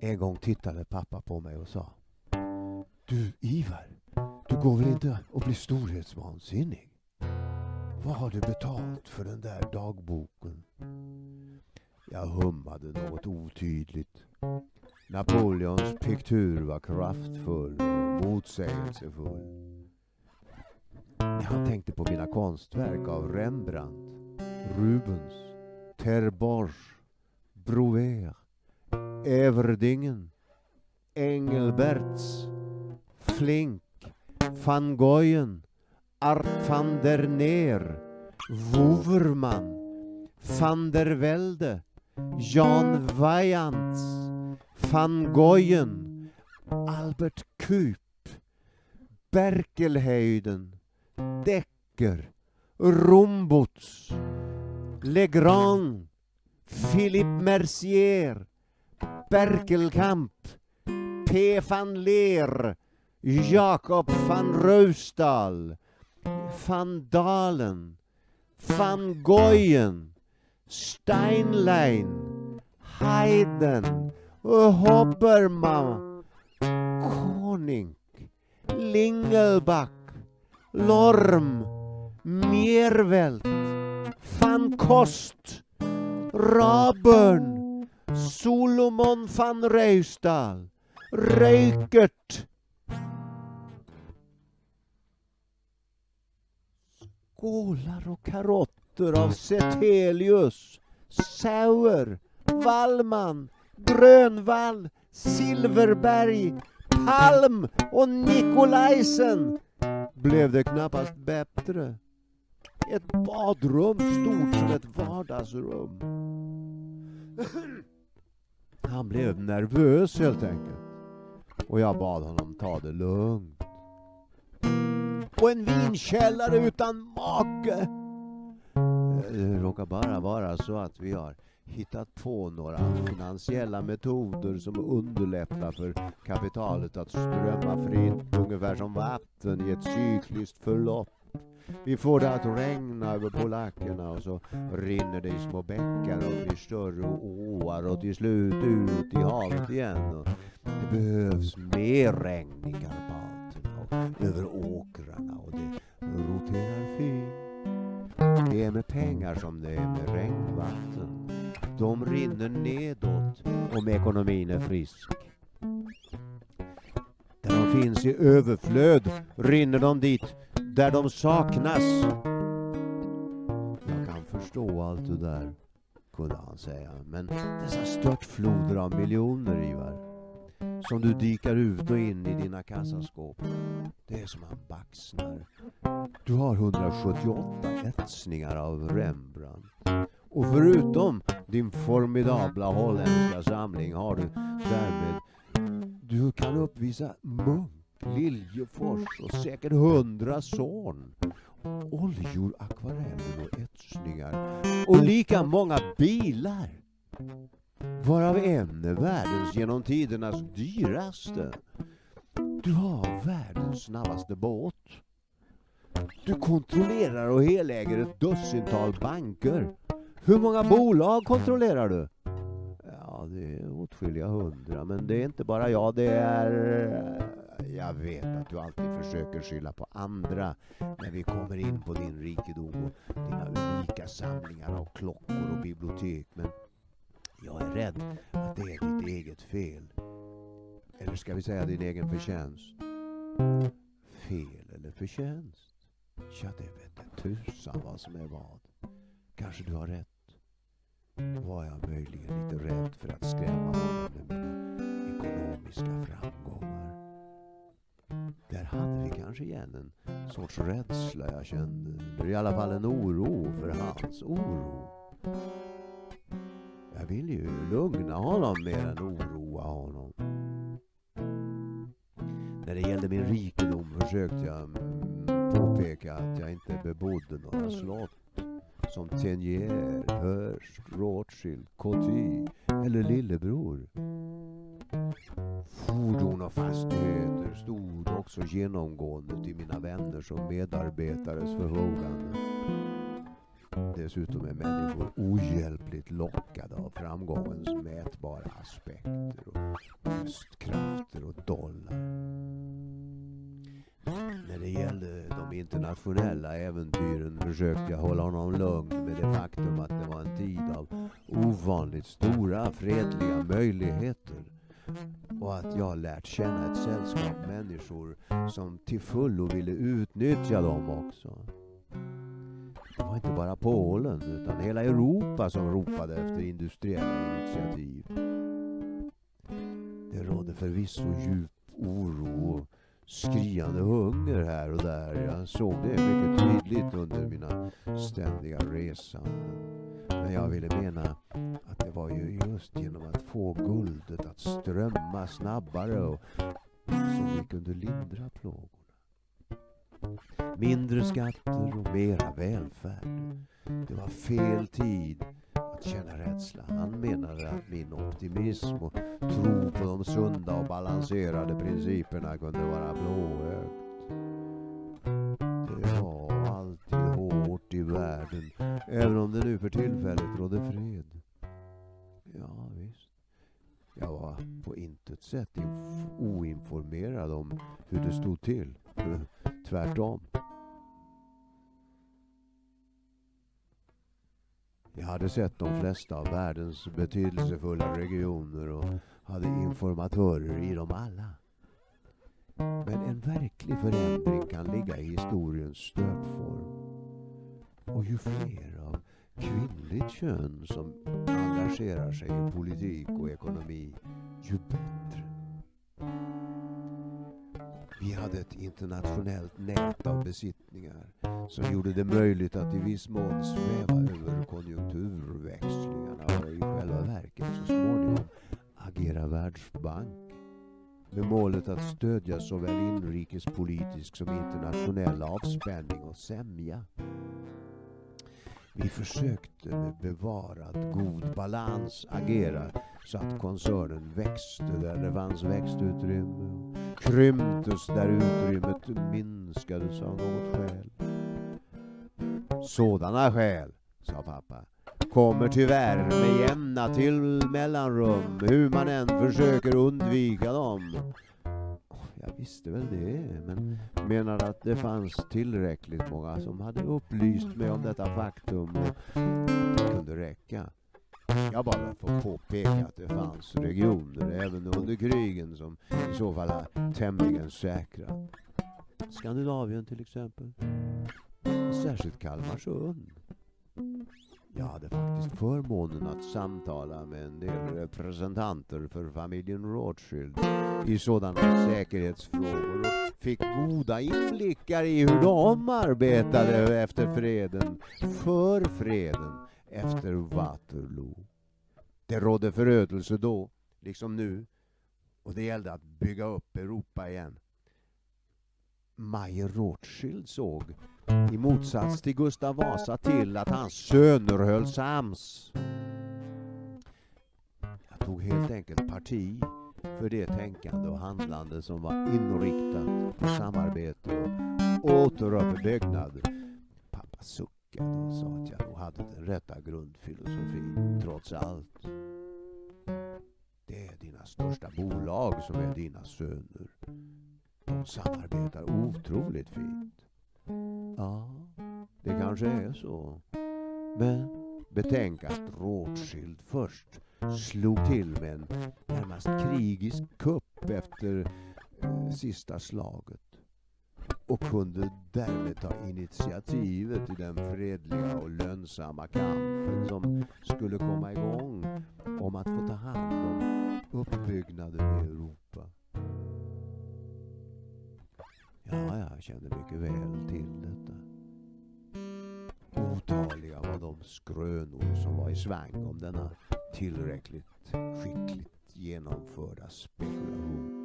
En gång tittade pappa på mig och sa Du Ivar, du går väl inte att bli storhetsvansinnig? Vad har du betalt för den där dagboken? Jag hummade något otydligt. Napoleons piktur var kraftfull och motsägelsefull. Jag tänkte på mina konstverk av Rembrandt, Rubens, Terborch, Brouwer, Everdingen, Engelberts, Flink, van Goyen, Art van der Neer, Woverman, van der Velde, Jan Vajants, van Goyen, Albert Kup, Berkelhöjden, Decker, Rombots, Legrand, Philippe Mercier, Berkelkamp, P. van Leer, Jakob van Ruisdahl, van Dalen, van Goyen, Steinlein, Haydn, Hopperman, Konink, Lingelback, Lorm, Miervelt, van Kost, Raburn, Solomon van Reusdal, Röykert, skålar och karotter av Setelius, Sauer, Wallman, Grönvall, Silverberg, Palm och Nikolajsen blev det knappast bättre. Ett badrum stort som ett vardagsrum. Han blev nervös helt enkelt. Och jag bad honom ta det lugnt. Och en vinkällare utan make. Eh, det råkar bara vara så att vi har hittat på några finansiella metoder som underlättar för kapitalet att strömma fritt, ungefär som vatten i ett cykliskt förlopp. Vi får det att regna över polackerna och så rinner det i små bäckar och blir större åar och till slut ut i havet igen. Och det behövs mer regn i Karpaterna och över åkrarna och det roterar fint. Det är med pengar som det är med regnvatten. De rinner nedåt om ekonomin är frisk. Där de finns i överflöd rinner de dit där de saknas. Jag kan förstå allt det där, kunde han säga. Men dessa störtfloder av miljoner, Ivar, som du dikar ut och in i dina kassaskåp, det är som man baxnar. Du har 178 etsningar av Rembrandt. Och förutom din formidabla holländska samling har du därmed du kan uppvisa Munk, Liljefors och säkert hundra Zorn. Oljor, akvareller och etsningar. Och lika många bilar. Varav en är världens genom tidernas dyraste. Du har världens snabbaste båt. Du kontrollerar och heläger ett dussintal banker. Hur många bolag kontrollerar du? Ja, det är åtskilliga hundra, men det är inte bara jag, det är... Jag vet att du alltid försöker skylla på andra när vi kommer in på din rikedom och dina unika samlingar av klockor och bibliotek, men jag är rädd att det är ditt eget fel. Eller ska vi säga din egen förtjänst? Fel eller förtjänst? Ja, det vete tusan vad som är vad. Kanske du har rätt. Var jag möjligen lite rädd för att skrämma honom med mina ekonomiska framgångar. Där hade vi kanske igen en sorts rädsla jag kände. Eller i alla fall en oro för hans oro. Jag ville ju lugna honom mer än oroa honom. När det gällde min rikedom försökte jag mm, påpeka att jag inte bebodde några slott som Tenier, Hearst, Rothschild, Coty eller Lillebror. Fordon och fastigheter stod också genomgående till mina vänners och medarbetares förfogande. Dessutom är människor ohjälpligt lockade av framgångens mätbara aspekter och lustkrafter och dollar. När det gällde de internationella äventyren försökte jag hålla honom lugn med det faktum att det var en tid av ovanligt stora fredliga möjligheter och att jag lärt känna ett sällskap människor som till fullo ville utnyttja dem också. Det var inte bara Polen utan hela Europa som ropade efter industriella initiativ. Det rådde förvisso djup oro och skriande hunger här och där. Jag såg det mycket tydligt under mina ständiga resanden. Men jag ville mena att det var ju just genom att få guldet att strömma snabbare och som vi kunde lindra plågorna. Mindre skatter och mera välfärd. Det var fel tid att känna rädsla. Han menade att min optimism och tro på de sunda och balanserade principerna kunde vara blåögt. Det var alltid hårt i världen, även om det nu för tillfället rådde fred. Ja, visst. Jag var på intet sätt oinformerad om hur det stod till. Tvärtom. Jag hade sett de flesta av världens betydelsefulla regioner och hade informatörer i dem alla. Men en verklig förändring kan ligga i historiens stöpform. Och ju fler av kvinnligt kön som engagerar sig i politik och ekonomi, ju bättre. Vi hade ett internationellt nät av besittningar som gjorde det möjligt att i viss mån sväva över konjunkturväxlingarna och i själva verket så småningom agera världsbank med målet att stödja såväl inrikespolitisk som internationell avspänning och sämja. Vi försökte med bevarad god balans agera så att koncernen växte där det fanns växtutrymme krymptes där utrymmet minskades av något skäl. Sådana skäl, sa pappa, kommer tyvärr med jämna till mellanrum hur man än försöker undvika dem. Jag visste väl det, men menade att det fanns tillräckligt många som hade upplyst mig om detta faktum och det kunde räcka. Jag bara får påpeka att det fanns regioner även under krigen som i så fall är tämligen säkra. Skandinavien till exempel. Särskilt Kalmarsund. Jag hade faktiskt förmånen att samtala med en del representanter för familjen Rothschild i sådana säkerhetsfrågor och fick goda inblickar i hur de arbetade efter freden, för freden, efter Waterloo. Det rådde förödelse då, liksom nu, och det gällde att bygga upp Europa igen. Mayer Rothschild såg i motsats till Gustav Vasa till att hans söner höll sams. Jag tog helt enkelt parti för det tänkande och handlande som var inriktat på samarbete och återuppbyggnad. Pappa suckade och sa att jag nog hade den rätta grundfilosofin trots allt. Det är dina största bolag som är dina söner. De samarbetar otroligt fint. Ja, det kanske är så. Men betänk att Rothschild först slog till med en närmast krigisk kupp efter eh, sista slaget och kunde därmed ta initiativet till den fredliga och lönsamma kampen som skulle komma igång om att få ta hand om uppbyggnaden i Europa. Ja, jag kände mycket väl till detta. Otaliga var de skrönor som var i svang om denna tillräckligt skickligt genomförda spekulation.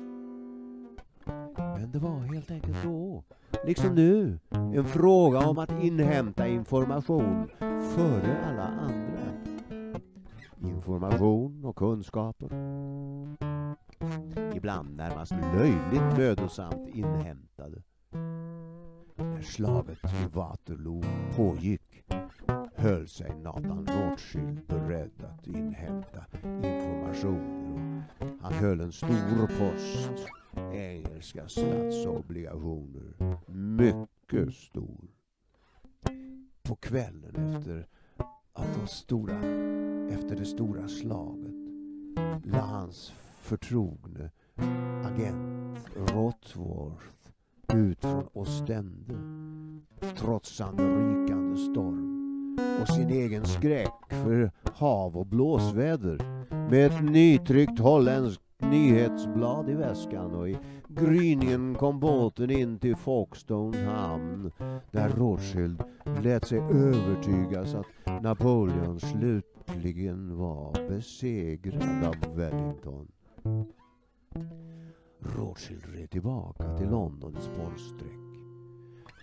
Men det var helt enkelt då, liksom nu, en fråga om att inhämta information före alla andra. Information och kunskaper. Ibland närmast löjligt mödosamt inhämtade. När slaget vid Waterloo pågick höll sig Nathan Rothschild beredd att inhämta informationer. Han höll en stor post engelska statsobligationer. Mycket stor. På kvällen efter, att det stora, efter det stora slaget la hans förtrogne agent Rothworth ut från Ostende trotsande rykande storm och sin egen skräck för hav och blåsväder med ett nytryckt holländskt nyhetsblad i väskan och i gryningen kom båten in till Folkestone hamn där Rothschild lät sig övertygas att Napoleon slutligen var besegrad av Wellington. Rothschild red tillbaka till Londons spårsträck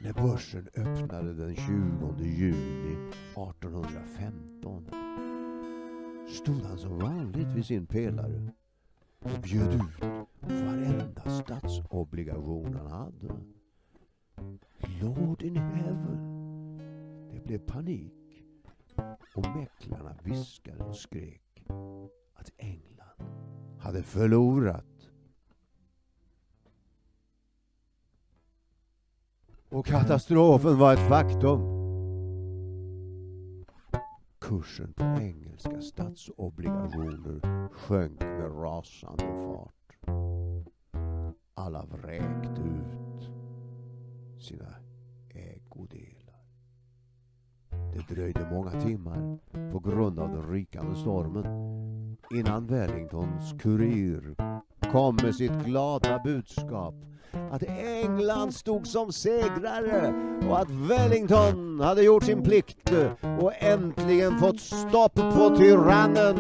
när börsen öppnade den 20 juni 1815 stod han som vanligt vid sin pelare och bjöd ut varenda statsobligation han hade. Lord in heaven! Det blev panik och mäklarna viskade och skrek att England hade förlorat. Och katastrofen var ett faktum kursen på engelska statsobligationer sjönk med rasande fart. Alla vräkte ut sina ägodelar. Det dröjde många timmar på grund av den rykande stormen innan Wellingtons kurir kom med sitt glada budskap att England stod som segrare och att Wellington hade gjort sin plikt och äntligen fått stopp på tyrannen.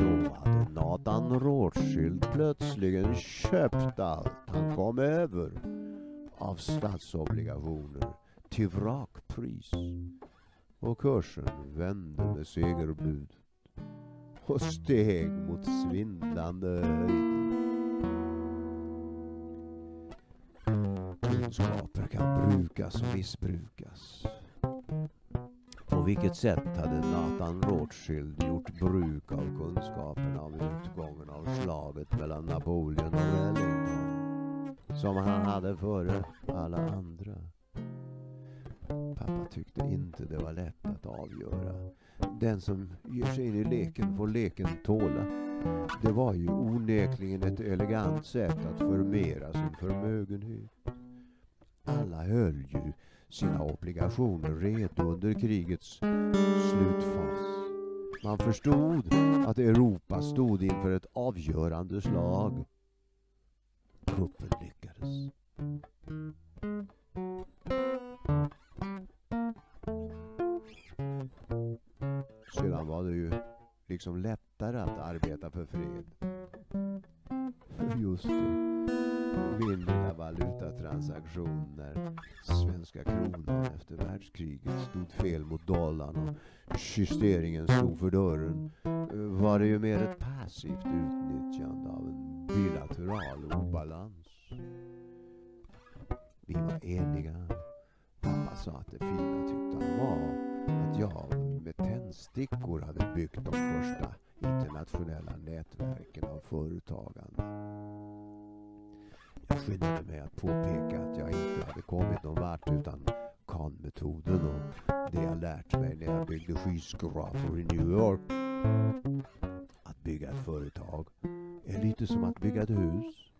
Då hade Nathan Rothschild plötsligen köpt allt han kom över av statsobligationer till vrakpris och kursen vände med segerbud och steg mot svindlande höjder. Kunskaper kan brukas och missbrukas. På vilket sätt hade Nathan Rothschild gjort bruk av kunskaperna om utgången av slaget mellan Napoleon och Wellington? Som han hade före alla andra. Pappa tyckte inte det var lätt att avgöra. Den som ger sig in i leken får leken tåla. Det var ju onekligen ett elegant sätt att förmera sin förmögenhet. Alla höll ju sina obligationer redo under krigets slutfas. Man förstod att Europa stod inför ett avgörande slag. Kuppen lyckades. Sedan var det ju liksom lättare att arbeta för fred. Just det. Min valutatransaktioner. valutatransaktion när svenska kronan efter världskriget stod fel mot dollarn och justeringen stod för dörren var det ju mer ett passivt utnyttjande av en bilateral obalans. Vi var eniga. Pappa sa att det fina tyckte han var att jag med tändstickor hade byggt de första internationella nätverken av företagande. Jag skyndade mig att påpeka att jag inte hade kommit någon vart utan Kahn-metoden och det jag lärt mig när jag byggde skyskrapor i New York. Att bygga ett företag är lite som att bygga ett hus.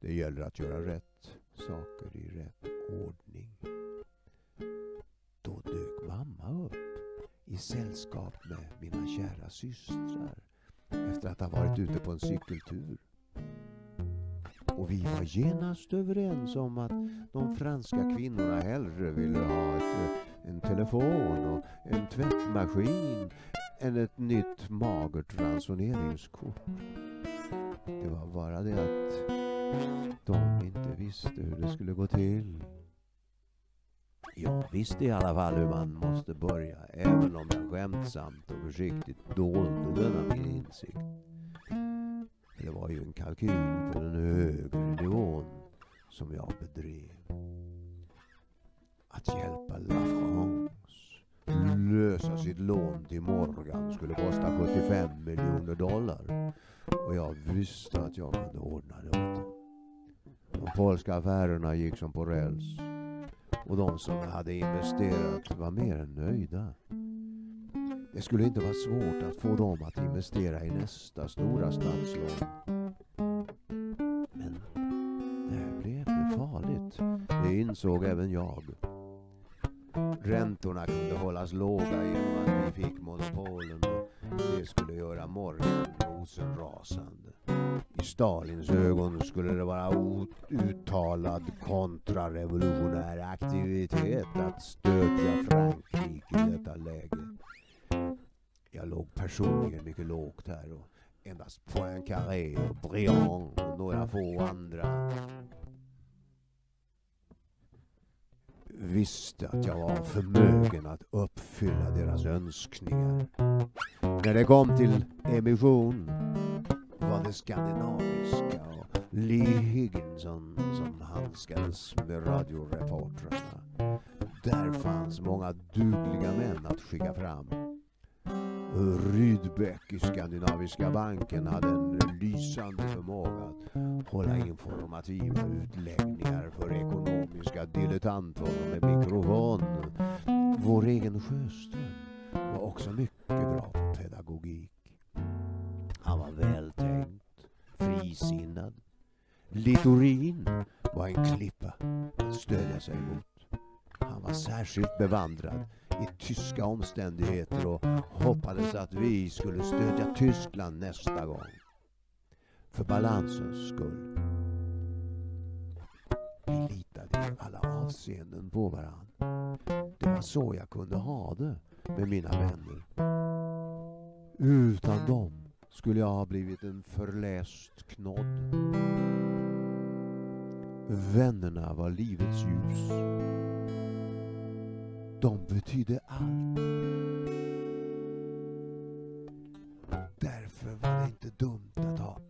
Det gäller att göra rätt saker i rätt ordning. Då dök mamma upp i sällskap med mina kära systrar efter att ha varit ute på en cykeltur. Och vi var genast överens om att de franska kvinnorna hellre ville ha ett, eh, en telefon och en tvättmaskin än ett nytt magert ransoneringskort. Det var bara det att de inte visste hur det skulle gå till. Jag visste i alla fall hur man måste börja, även om jag skämtsamt och försiktigt dolde denna min insikt. Det var ju en kalkyl på den högre nivån som jag bedrev. Att hjälpa La lösa sitt lån till Morgan skulle kosta 75 miljoner dollar. Och jag visste att jag kunde ordna det åt dem. De polska affärerna gick som på räls. Och de som hade investerat var mer än nöjda. Det skulle inte vara svårt att få dem att investera i nästa stora statslån. Men det här blev farligt. Det insåg även jag. Räntorna kunde hållas låga genom att vi fick monopolen och det skulle göra morgonrosen rasande. I Stalins ögon skulle det vara uttalad kontrarevolutionär aktivitet att stödja Frankrike i detta läge. Jag låg personligen mycket lågt här och endast Poincaré och Briand och några få andra visste att jag var förmögen att uppfylla deras önskningar. När det kom till emission var det skandinaviska och Lee Higginson som handskades med radioreportrarna. Där fanns många dugliga män att skicka fram. Rydbeck i Skandinaviska banken hade en lysande förmåga att hålla informativa utläggningar för ekonomiska dilettanter med mikrofon. Vår egen Sjöström var också mycket bra på pedagogik. Han var vältänkt, frisinnad. Littorin var en klippa att stödja sig mot. Han var särskilt bevandrad i tyska omständigheter och hoppades att vi skulle stödja Tyskland nästa gång. För balansens skull. Vi litade i alla avseenden på varandra. Det var så jag kunde ha det med mina vänner. Utan dem skulle jag ha blivit en förläst knodd. Vännerna var livets ljus. De betydde allt. Därför var det inte dumt att ha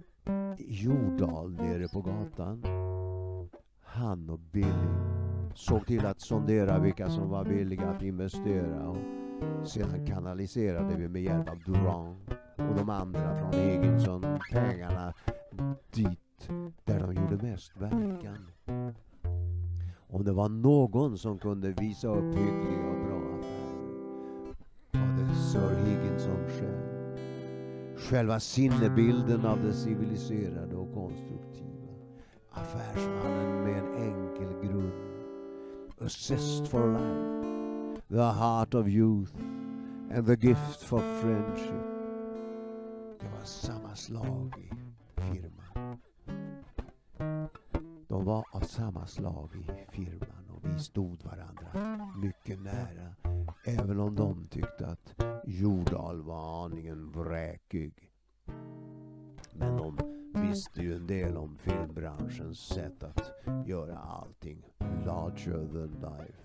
Jordal nere på gatan. Han och Billy såg till att sondera vilka som var villiga att investera och sedan kanaliserade vi med hjälp av Duran och de andra från Egilsson pengarna dit där de gjorde mest verkan. Om det var någon som kunde visa upp hyggliga och bra affärer var det Sir Higginson själv. Själva sinnebilden av det civiliserade och konstruktiva. Affärsmannen med en enkel grund. A zest for life. The heart of youth. And the gift for friendship. Det var samma slag i firman. De var av samma slag i firman och vi stod varandra mycket nära. Även om de tyckte att Jordal var aningen vräkig. Men de visste ju en del om filmbranschens sätt att göra allting larger than life.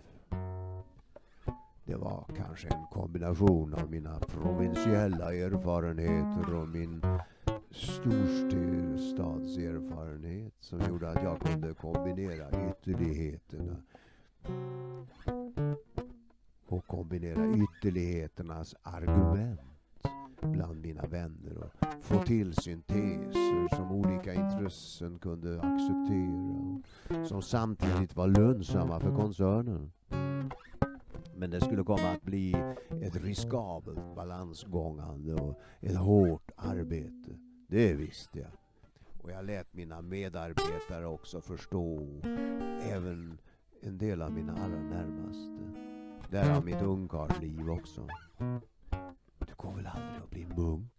Det var kanske en kombination av mina provinsiella erfarenheter och min storstadserfarenhet som gjorde att jag kunde kombinera ytterligheterna och kombinera ytterligheternas argument bland mina vänner och få till synteser som olika intressen kunde acceptera och som samtidigt var lönsamma för koncernen. Men det skulle komma att bli ett riskabelt balansgångande och ett hårt arbete. Det visste jag. Och jag lät mina medarbetare också förstå, även en del av mina allra närmaste. Därav mitt ungkarlsliv också. Du går väl aldrig att bli munk?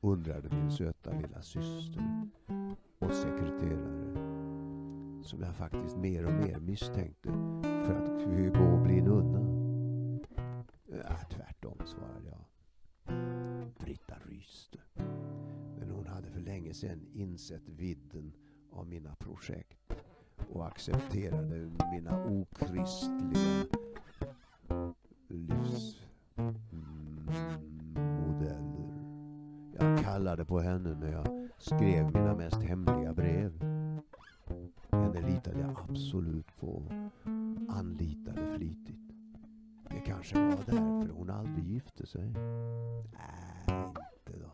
Undrade min söta lilla syster och sekreterare. Som jag faktiskt mer och mer misstänkte för att gå och bli nunna. Ja, tvärtom, svarade jag. Britta ryste. Men hon hade för länge sedan insett vidden av mina projekt och accepterade mina okristliga livsmodeller. Jag kallade på henne när jag skrev mina mest hemliga brev. Henne litade jag absolut på. Anlitade flitigt. Det kanske kanske var därför hon aldrig gifte sig. Äh. Nej, inte då.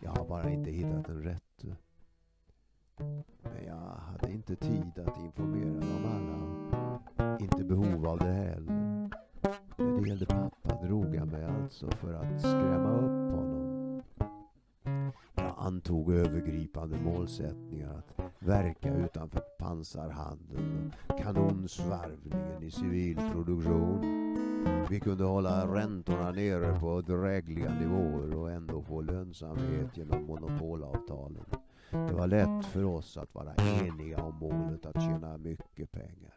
Jag har bara inte hittat den rätte. Men jag hade inte tid att informera dem alla. Inte behov av det heller. När det gällde pappa drog jag mig alltså för att skrämma upp honom. Antog övergripande målsättningar att verka utanför pansarhandeln och kanonsvarvningen i civil produktion. Vi kunde hålla räntorna nere på drägliga nivåer och ändå få lönsamhet genom monopolavtalen. Det var lätt för oss att vara eniga om målet att tjäna mycket pengar.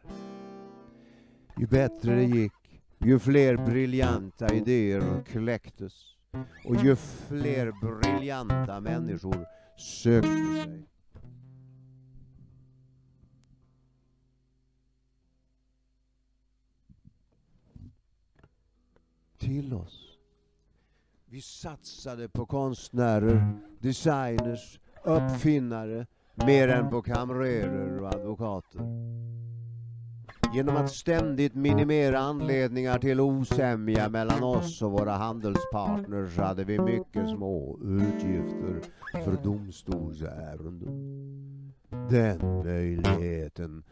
Ju bättre det gick, ju fler briljanta idéer kläcktes och ju fler briljanta människor sökte sig till oss. Vi satsade på konstnärer, designers, uppfinnare mer än på kamrerer och advokater. Genom att ständigt minimera anledningar till osämja mellan oss och våra handelspartners hade vi mycket små utgifter för domstolsärenden. Den möjligheten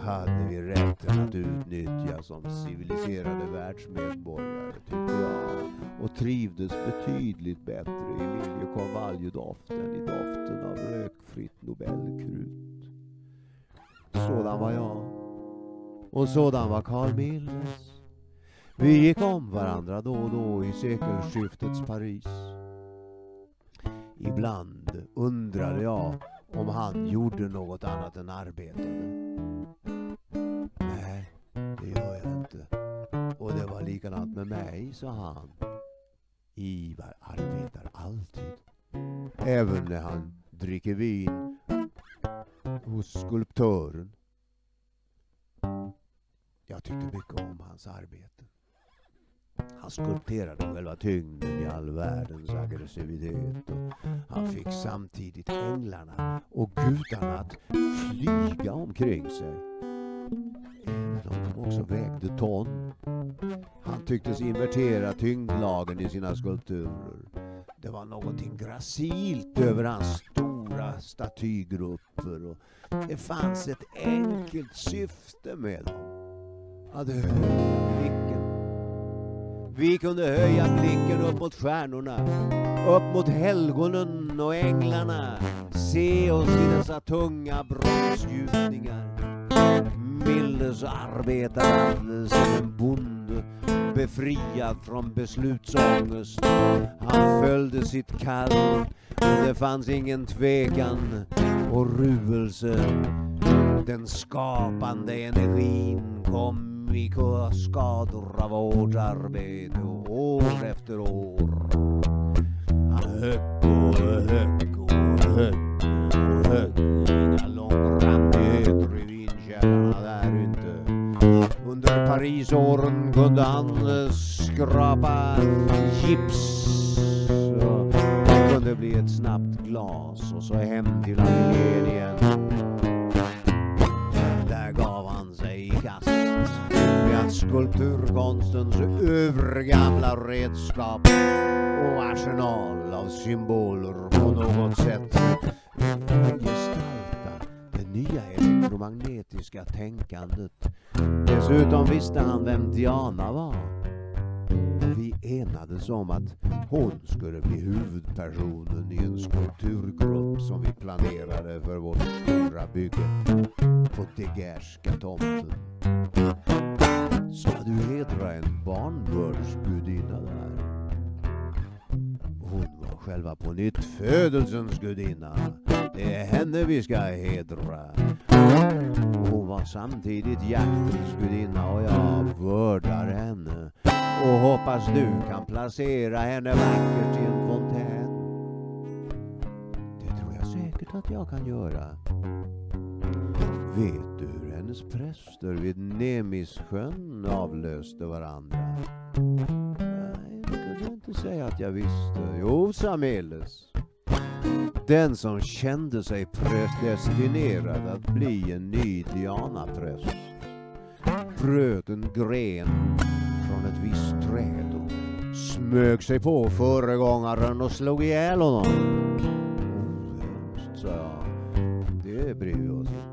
hade vi rätten att utnyttja som civiliserade världsmedborgare, tyckte jag. Och trivdes betydligt bättre i liljekonvaljedoft än i doften av rökfritt Nobelkrut. Sådan var jag. Och sådan var Carl Milles. Vi gick om varandra då och då i sekelskiftets Paris. Ibland undrade jag om han gjorde något annat än arbetade. Nej, det gör jag inte. Och det var likadant med mig, sa han. Ivar arbetar alltid. Även när han dricker vin hos skulptören. Jag tyckte mycket om hans arbete. Han skulpterade själva tyngden i all världens aggressivitet och han fick samtidigt änglarna och gudarna att flyga omkring sig. Även om de också vägde ton. Han tycktes invertera tyngdlagen i sina skulpturer. Det var någonting gracilt över hans stora statygrupper och det fanns ett enkelt syfte med dem. Att höja blicken vi kunde höja blicken upp mot stjärnorna, upp mot helgonen och änglarna, se oss i dessa tunga bronsgjutningar. Milles arbetade som en bonde, befriad från beslutsångest. Han följde sitt kall och det fanns ingen tvekan och ruelse. Den skapande energin kom undvik skador av hårt arbete år efter år. Han högg och högg och högg och högg. Inga långrandigheter i vinkällarna där inte. Under Parisåren kunde han eh, skrapa gips. Det kunde bli ett snabbt glas och så hem till ateljén igen. Med skulpturkonstens övergamla redskap och arsenal av symboler på något sätt gestalta det nya elektromagnetiska tänkandet. Dessutom visste han vem Diana var. Vi enades om att hon skulle bli huvudpersonen i en skulpturgrupp som vi planerade för vårt stora bygge på Degerska tomten. Ska du hedra en barnbördsgudinna där? Hon var själva på nytt födelsens gudinna. Det är henne vi ska hedra. Hon var samtidigt jaktens gudinna och jag vördar henne och hoppas du kan placera henne vackert i en fontän. Det tror jag säkert att jag kan göra. Vet hennes präster vid Nemissjön avlöste varandra? Nej, det kunde jag inte säga att jag visste. Jo, Sameles. Den som kände sig predestinerad att bli en ny Diana-präst. bröt en gren från ett visst träd och smög sig på föregångaren och slog ihjäl honom. Ohemskt, sa jag. Det bryr vi oss inte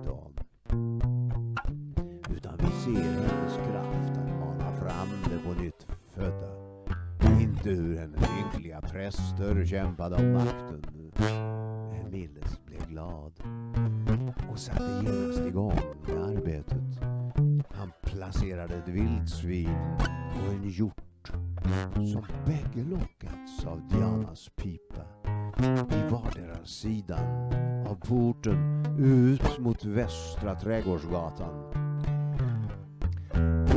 om. Ser kraft att mana fram det på nytt födda. Inte hur hennes ynkliga präster kämpade om makten. Milles blev glad och satte genast igång med arbetet. Han placerade ett vildsvin och en hjort som bägge lockats av Dianas pipa i vardera sidan av porten ut mot Västra Trädgårdsgatan.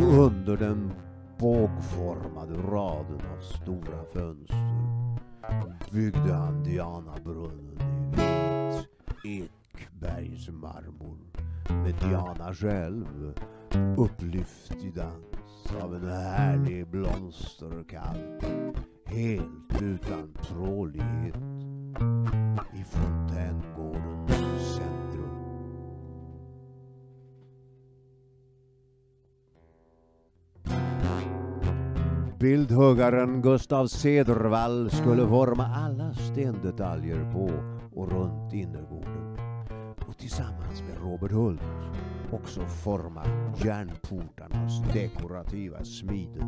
Under den bågformade raden av stora fönster byggde han Dianabrunnen i vit ekbergsmarmor med Diana själv upplyft i dans av en härlig blomsterkalk helt utan trålighet i fontängården Bildhuggaren Gustav Cedervall skulle forma alla stendetaljer på och runt innergården och tillsammans med Robert Hult också forma järnportarnas dekorativa smide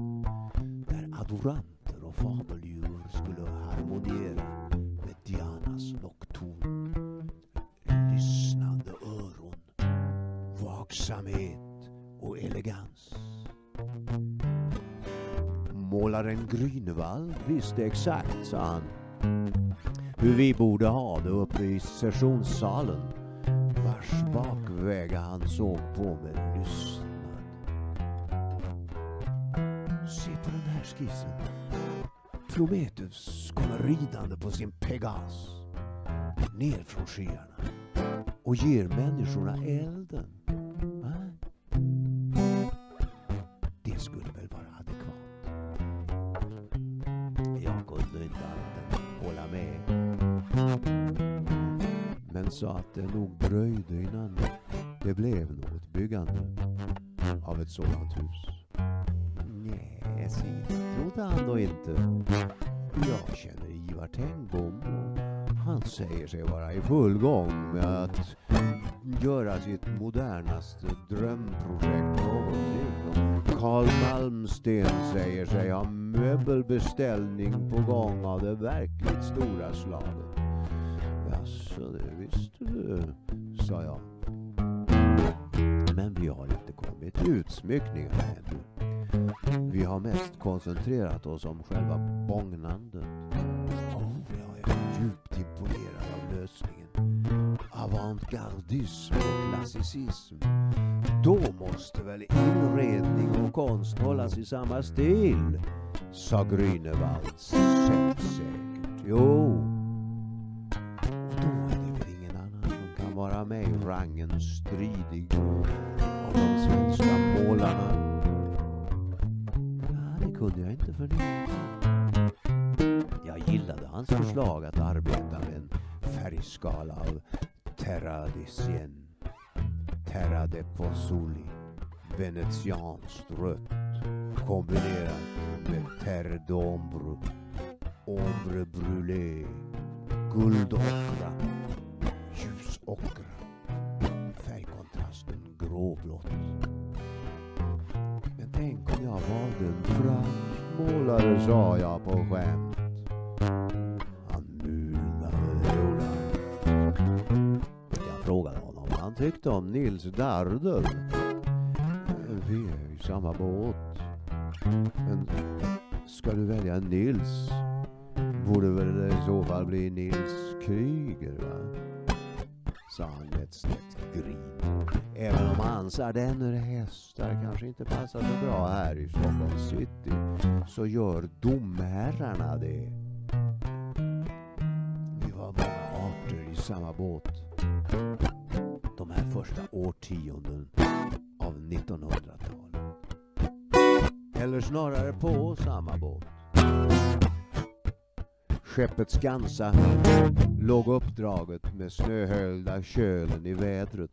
där adoranter och fabeldjur skulle harmoniera med Dianas lockton. Lyssnande öron, vaksamhet och elegans. Målaren Grünewald visste exakt, sa han, hur vi borde ha det uppe i sessionssalen vars bakväga han såg på med lyssnad. Se på den här skissen. Prometheus kommer ridande på sin Pegas ner från skyarna och ger människorna elden. Men sa att det nog dröjde innan det blev något byggande av ett sådant hus. Nej, se, trodde han då inte. Jag känner Ivar Tengbom och han säger sig vara i full gång med att göra sitt modernaste drömprojekt någonsin. Carl Malmsten säger sig ha möbelbeställning på gång av det verkligt stora slaget. Jaså, det visste du, sa jag. Men vi har inte kommit till utsmyckningarna ännu. Vi har mest koncentrerat oss om själva bångnandet. Oh, jag är djupt imponerad av lösningen. Avantgardism och klassicism. Då måste väl inredning och konst hållas i samma stil, sa Grünewald säkert. Jo, mig rangen stridig av de svenska målarna. Ja, det kunde jag inte förneka. Jag gillade hans förslag att arbeta med en färgskala av Terra di Sien, Terra de Pozzoli, venetianskt rött kombinerat med Terre d'Ombre, Ombre Brûlé, guldockra, ljusockra, gråblått. Men tänk om jag valde en fransk målare, sa jag på skämt. Han mulnade hela. Jag frågade honom vad han tyckte om Nils Dardel. Vi är i samma båt. Men ska du välja Nils borde väl det i så fall bli Nils Kryger, va? Sa han med ett snett grin. Även om hans ardenner hästar kanske inte passar så bra här i Stockholms city så gör domherrarna det. Vi var många arter i samma båt. De här första årtionden av 1900-talet. Eller snarare på samma båt. Skeppet Skansa låg uppdraget med snöhöljda kölen i vädret.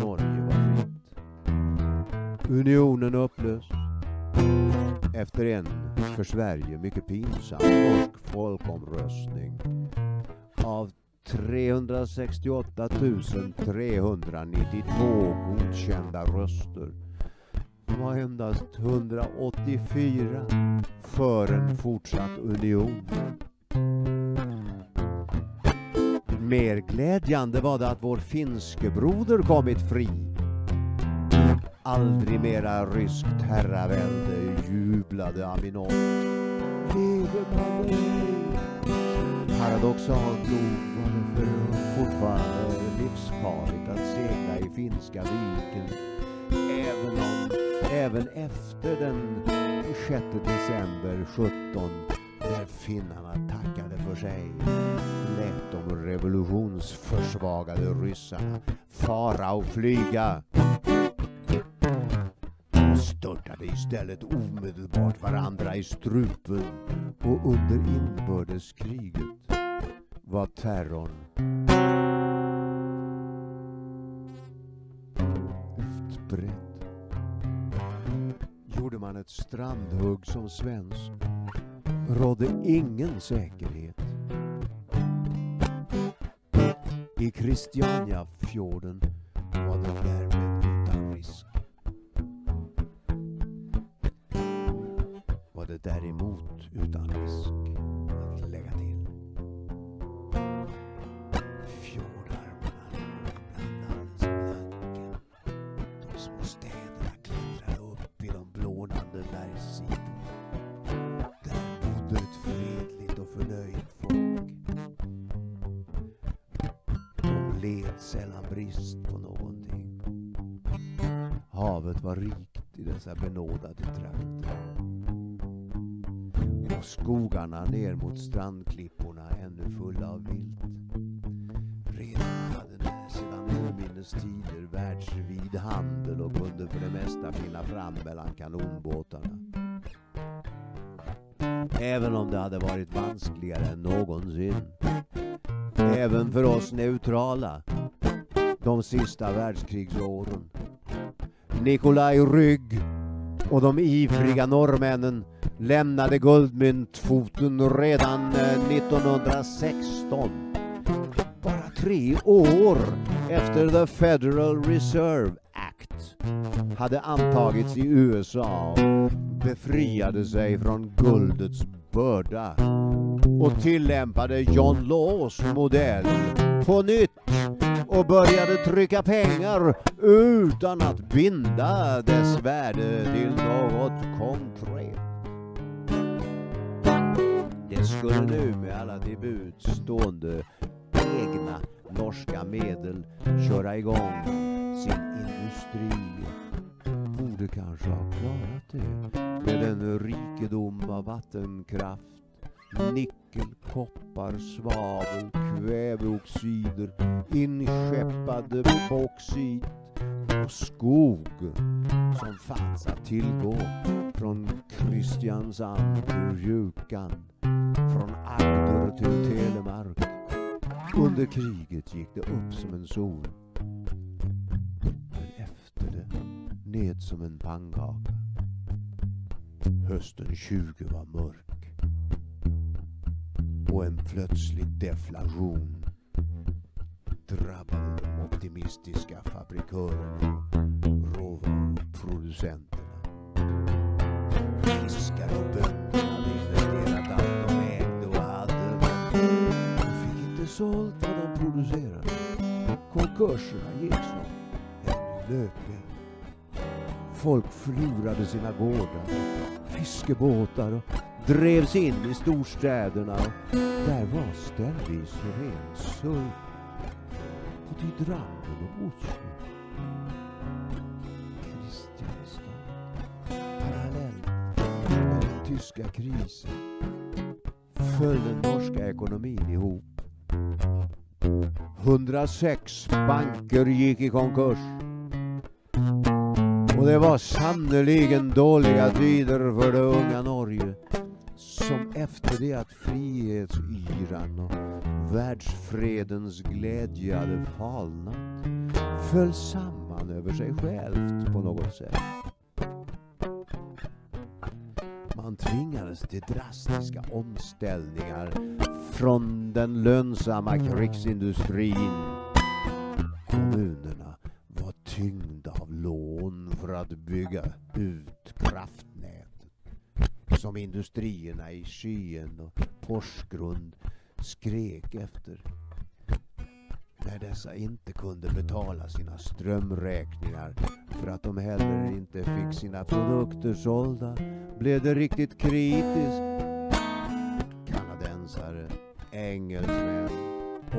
Norge var fritt. Unionen upplöst. Efter en för Sverige mycket pinsam norsk folkomröstning av 368 392 godkända röster var endast 184 för en fortsatt union. Mer glädjande var det att vår finske broder kommit fri. Aldrig mera ryskt herravälde, jublade Aminov. Leve Paradoxalt nog var det för fortfarande livsfarligt att segla i Finska viken även om även efter den 6 december 17 när finnarna tackade för sig lät de revolutionsförsvagade ryssarna fara och flyga. De störtade istället omedelbart varandra i strupen och under inbördeskriget var terrorn utbredd. Gjorde man ett strandhugg som svensk rådde ingen säkerhet. I Christianiafjorden var det därmed utan risk. Var det däremot utan Var rikt i dessa benådade trakter. Och skogarna ner mot strandklipporna ännu fulla av vilt. Redan hade det sedan urminnes tider världsvid handel och kunde för det mesta finna fram mellan kanonbåtarna. Även om det hade varit vanskligare än någonsin. Även för oss neutrala. De sista världskrigsåren. Nikolaj Rygg och de ivriga norrmännen lämnade guldmyntfoten redan eh, 1916. Bara tre år efter the Federal Reserve Act hade antagits i USA och befriade sig från guldets börda och tillämpade John Laws modell på nytt och började trycka pengar utan att binda dess värde till något konkret. Det skulle nu med alla till buds stående egna norska medel köra igång sin industri. Borde kanske ha klarat det med en rikedom av vattenkraft, nickel, koppar, svavel, kväveoxider, inskeppade bauxit och skog som fanns att tillgå från Kristiansand till Rjukan, från Agder till Telemark. Under kriget gick det upp som en sol. Men efter det ned som en pannkaka. Hösten 20 var mörk. Och en plötslig deflation drabbade de optimistiska fabrikörerna råvaruproducenterna. Fiskare och bönder hade investerat allt de ägde och hade men de fick inte sålt vad de producerade. Konkurserna gick som en löpeld. Folk förlorade sina gårdar, fiskebåtar och drevs in i storstäderna och där var ständigt ren sörj. Och till Drammen och Oslo. Kristianstad. Parallellt med den tyska krisen föll den norska ekonomin ihop. 106 banker gick i konkurs. Och det var sannerligen dåliga tider för det unga Norge som efter det att frihetsyran och världsfredens glädje hade falnat föll samman över sig självt på något sätt. Man tvingades till drastiska omställningar från den lönsamma krigsindustrin. Kommunerna var tyngda av lån för att bygga ut kraft som industrierna i Skyen och Porsgrund skrek efter. När dessa inte kunde betala sina strömräkningar för att de heller inte fick sina produkter sålda blev det riktigt kritiskt. Kanadensare, engelsmän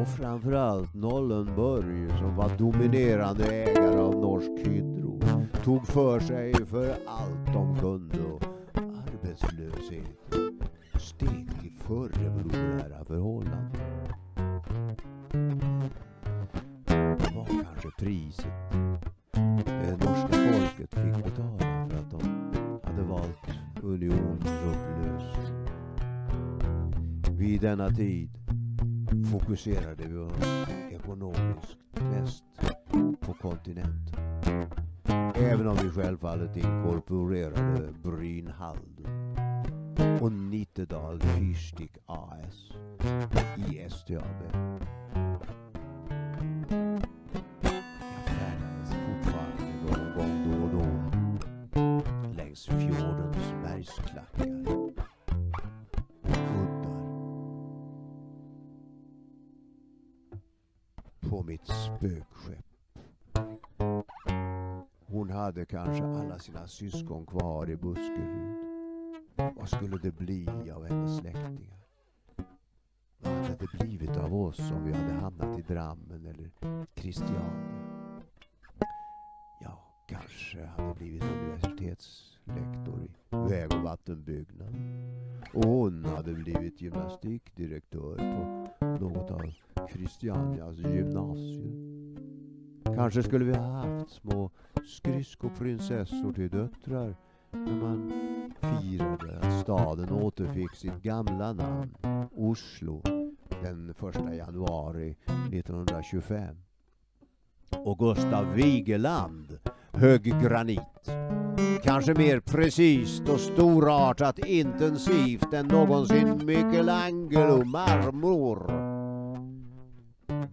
och framförallt Nollenburg. som var dominerande ägare av Norsk Hydro tog för sig för allt de kunde och steg i förre förrevolutionära förhållanden. Det var kanske priset det norska folket fick betala för att de hade valt unionsupplösning. Vid denna tid fokuserade vi oss ekonomiskt mest på kontinenten. Även om vi självfallet inkorporerade Brynhalden och Nittedal Fyrstik AS i STAB. Jag färdades fortfarande någon gång då och då längs fjordens bergsklackar och uddar. På mitt spökskepp. Hon hade kanske alla sina syskon kvar i Buskerud. Vad skulle det bli av hennes släktingar? Vad hade det blivit av oss om vi hade hamnat i Drammen eller Christiania? Ja, kanske hade blivit universitetslektor i väg och vattenbyggnad. Och hon hade blivit gymnastikdirektör på något av Christianias gymnasium. Kanske skulle vi ha haft små skridskoprinsessor till döttrar när man firade att staden återfick sitt gamla namn, Oslo, den 1 januari 1925. Och Gustav Vigeland högg granit. Kanske mer precis och storartat intensivt än någonsin Michelangelo marmor.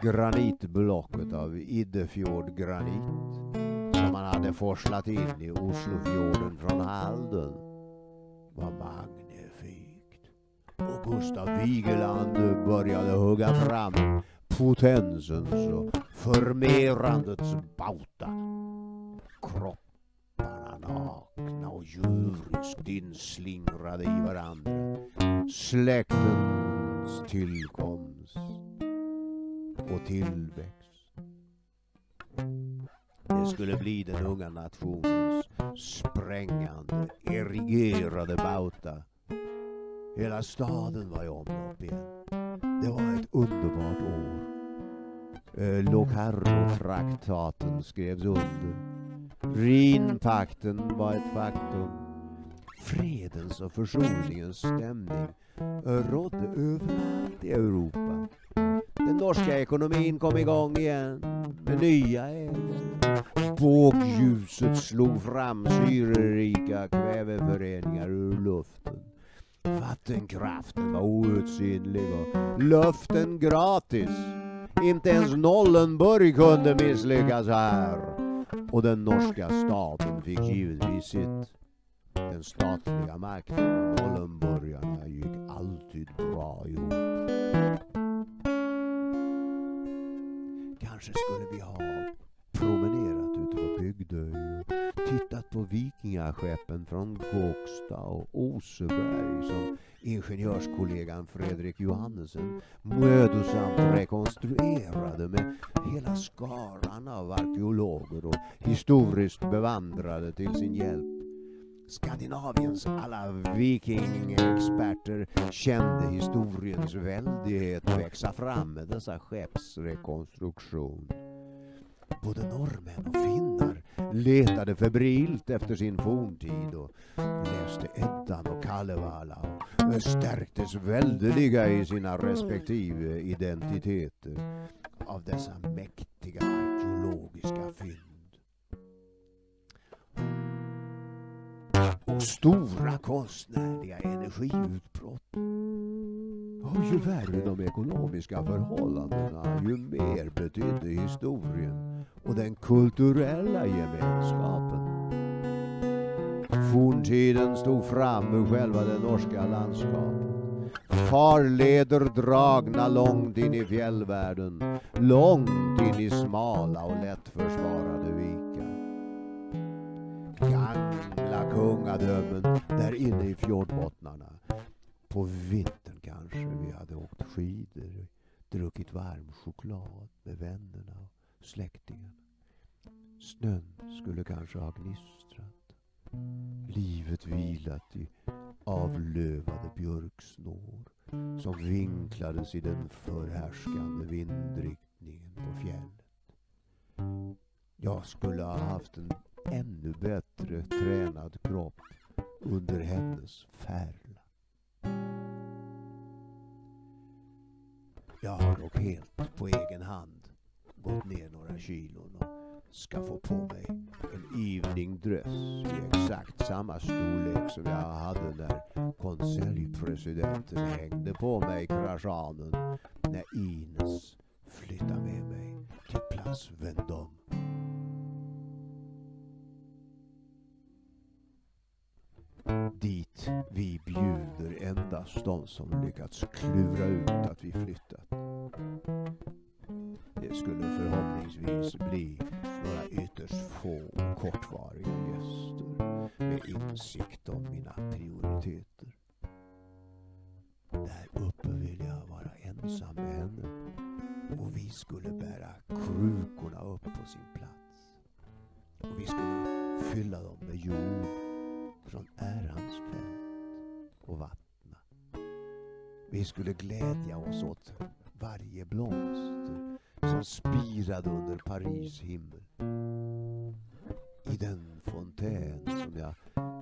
Granitblocket av Iddefjordgranit man hade forslat in i Oslofjorden från Halden var magnifikt. Och Gustav Vigeland började hugga fram potensens och förmerandets bauta. Kropparna nakna och djuriskt inslingrade i varandra. Släktens tillkomst och tillväxt. Det skulle bli den unga nationens sprängande, erigerade bauta. Hela staden var i omlopp igen. Det var ett underbart år. Eh, Locarno-traktaten skrevs under. Rhinpakten var ett faktum. Fredens och försoningens stämning eh, rådde överallt i Europa. Den norska ekonomin kom igång igen med nya ägare. Bågljuset slog fram syrerika kväveföreningar ur luften. Vattenkraften var outsinlig och luften gratis. Inte ens Nollenburg kunde misslyckas här. Och den norska staten fick givetvis sitt. Den statliga makten och Nollenburgarna gick alltid bra ihop. Kanske skulle vi ha promenerat Bygdö och tittat på vikingaskeppen från Gåksta och Oseberg som ingenjörskollegan Fredrik Johannesen mödosamt rekonstruerade med hela skaran av arkeologer och historiskt bevandrade till sin hjälp. Skandinaviens alla vikingexperter kände historiens väldighet växa fram med dessa skepps rekonstruktion. Både norrmän och finnar letade febrilt efter sin forntid och läste Eddan och Kalevala och stärktes väldeliga i sina respektive identiteter av dessa mäktiga arkeologiska fynd. Och stora konstnärliga energiutbrott. Och ju värre de ekonomiska förhållandena, ju mer betydde historien och den kulturella gemenskapen. Forntiden stod fram ur själva det norska landskapet. Farleder dragna långt in i fjällvärlden, långt in i smala och lättförsvarade vikar. Gamla kungadömen där inne i fjordbottnarna. På vintern kanske vi hade åkt skidor, druckit varm choklad med vännerna och släktingarna. Snön skulle kanske ha gnistrat. Livet vilat i avlövade björksnår som vinklades i den förhärskande vindriktningen på fjället. Jag skulle ha haft en ännu bättre tränad kropp under hennes färla. Jag har dock helt på egen hand gått ner några kilon och ska få på mig en evening dress i exakt samma storlek som jag hade när konseljpresidenten hängde på mig kraschanen när Ines flyttade med mig till Place Vendôme. Vi bjuder endast de som lyckats klura ut att vi flyttat. Det skulle förhoppningsvis bli några ytterst få kortvariga gäster med insikt om mina prioriteter. Där uppe vill jag vara ensam med henne och vi skulle bära krukorna upp på sin plats. Och vi skulle fylla dem med jord från ärans fält Vi skulle glädja oss åt varje blomster som spirade under Paris himmel. I den fontän som jag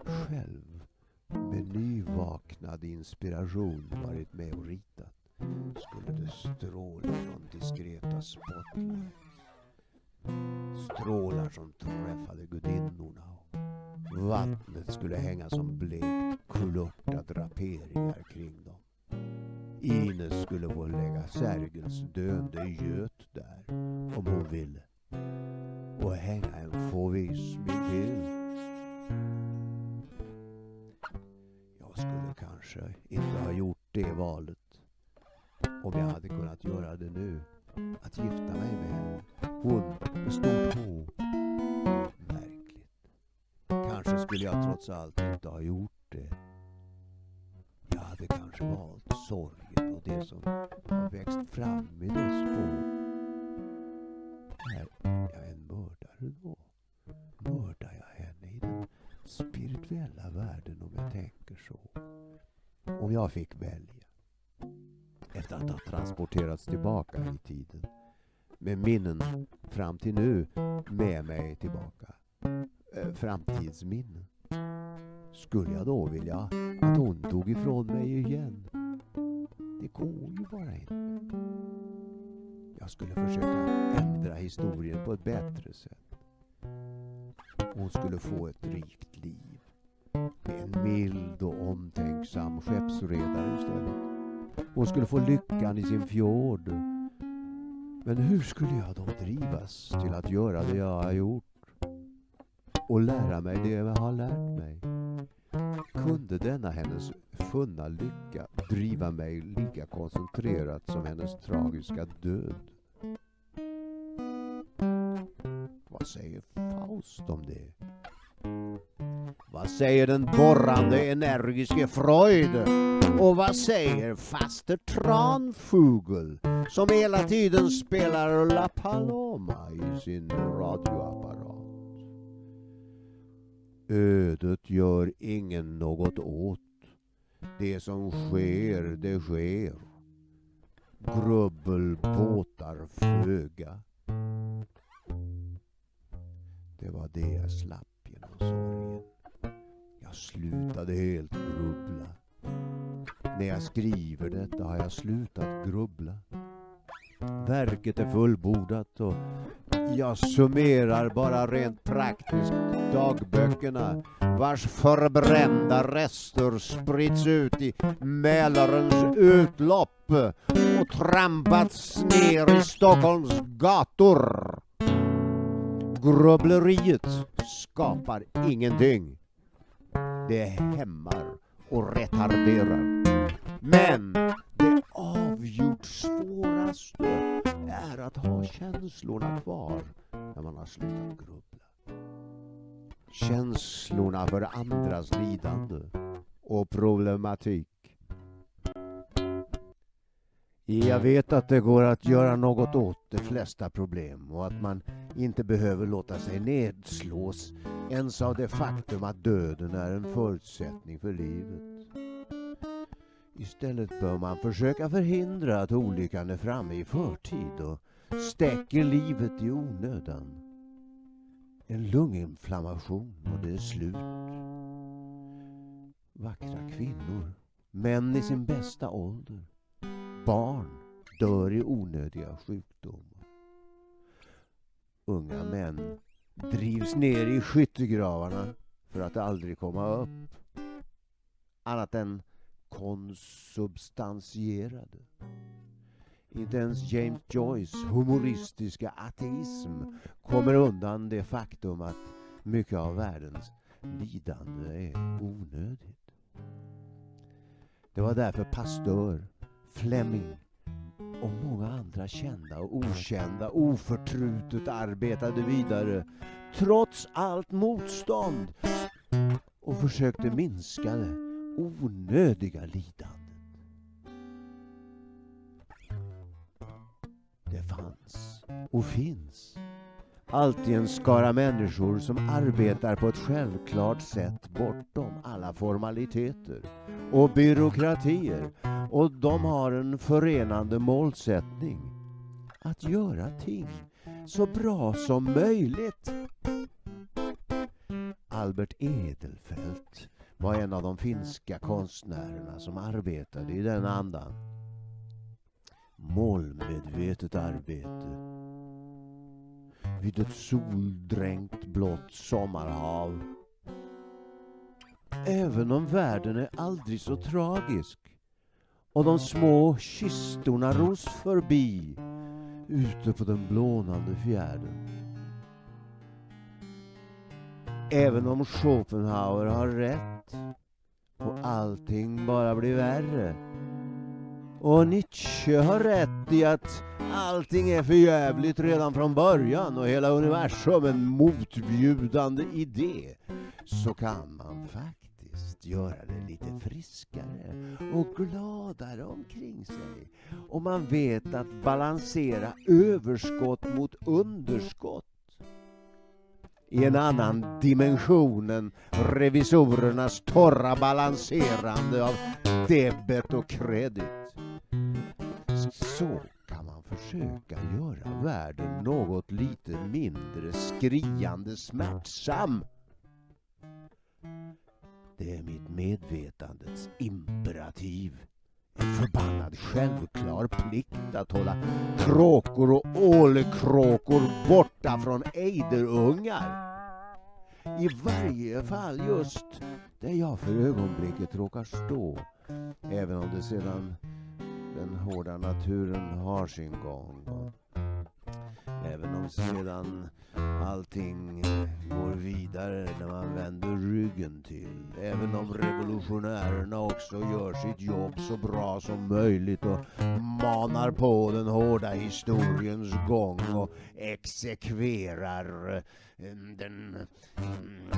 själv med nyvaknad inspiration varit med och ritat skulle det stråla från diskreta spotlights. Strålar som träffade gudinnorna och vattnet skulle hänga som blekt kulörta draperingar kring. Ines skulle få lägga Sergels döende göt där om hon ville och hänga en fauvism till. Jag skulle kanske inte ha gjort det valet om jag hade kunnat göra det nu. Att gifta mig med henne. Hon med stort H. Märkligt. Kanske skulle jag trots allt inte ha gjort det. Jag hade kanske valt sorg som har växt fram i dess spår. Är jag en mördare då? Mördar jag henne i den spirituella världen om jag tänker så? Om jag fick välja. Efter att ha transporterats tillbaka i tiden. Med minnen fram till nu med mig tillbaka. Eh, framtidsminnen. Skulle jag då vilja att hon tog ifrån mig igen? Det går ju bara inte. Jag skulle försöka ändra historien på ett bättre sätt. Hon skulle få ett rikt liv. Med en mild och omtänksam skeppsredare istället. Hon skulle få lyckan i sin fjord. Men hur skulle jag då drivas till att göra det jag har gjort? Och lära mig det jag har lärt mig? Kunde denna hennes funna lycka driva mig lika koncentrerat som hennes tragiska död? Vad säger Faust om det? Vad säger den borrande energiske Freud? Och vad säger faster Tranfugel som hela tiden spelar La Paloma i sin radioapparat? Ödet gör ingen något åt. Det som sker, det sker. Grubbel båtar föga. Det var det jag slapp genom sorgen. Jag slutade helt grubbla. När jag skriver detta har jag slutat grubbla. Verket är fullbordat och jag summerar bara rent praktiskt dagböckerna vars förbrända rester spritts ut i Mälarens utlopp och trampats ner i Stockholms gator. Grubbleriet skapar ingenting. Det hämmar och retarderar. Men det avgjort svåraste är att ha känslorna kvar när man har slutat grubbla. Känslorna för andras lidande och problematik. Jag vet att det går att göra något åt de flesta problem och att man inte behöver låta sig nedslås ens av det faktum att döden är en förutsättning för livet. Istället bör man försöka förhindra att olyckan är framme i förtid och stäcker livet i onödan. En lunginflammation och det är slut. Vackra kvinnor, män i sin bästa ålder, barn dör i onödiga sjukdomar. Unga män drivs ner i skyttegravarna för att aldrig komma upp. Annat än konsubstansierade. Inte ens James Joyce humoristiska ateism kommer undan det faktum att mycket av världens lidande är onödigt. Det var därför Pasteur, Fleming och många andra kända och okända oförtrutet arbetade vidare trots allt motstånd och försökte minska det onödiga lidandet. Fanns och finns alltid en skara människor som arbetar på ett självklart sätt bortom alla formaliteter och byråkratier och de har en förenande målsättning att göra ting så bra som möjligt. Albert Edelfelt var en av de finska konstnärerna som arbetade i den andan. Målmedvetet arbete vid ett soldränkt blått sommarhav. Även om världen är aldrig så tragisk och de små kistorna ros förbi ute på den blånande fjärden. Även om Schopenhauer har rätt och allting bara blir värre. Och Nietzsche har rätt i att allting är för jävligt redan från början och hela universum en motbjudande idé. Så kan man faktiskt göra det lite friskare och gladare omkring sig. Och man vet att balansera överskott mot underskott i en annan dimension än revisorernas torra balanserande av debet och kredit. Så kan man försöka göra världen något lite mindre skriande smärtsam. Det är mitt medvetandets imperativ. En förbannad självklar plikt att hålla kråkor och ålekråkor borta från ejderungar. I varje fall just där jag för ögonblicket råkar stå. Även om det sedan den hårda naturen har sin gång. Även om sedan allting går vidare när man vänder ryggen till. Även om revolutionärerna också gör sitt jobb så bra som möjligt och manar på den hårda historiens gång och exekverar eh, den mm,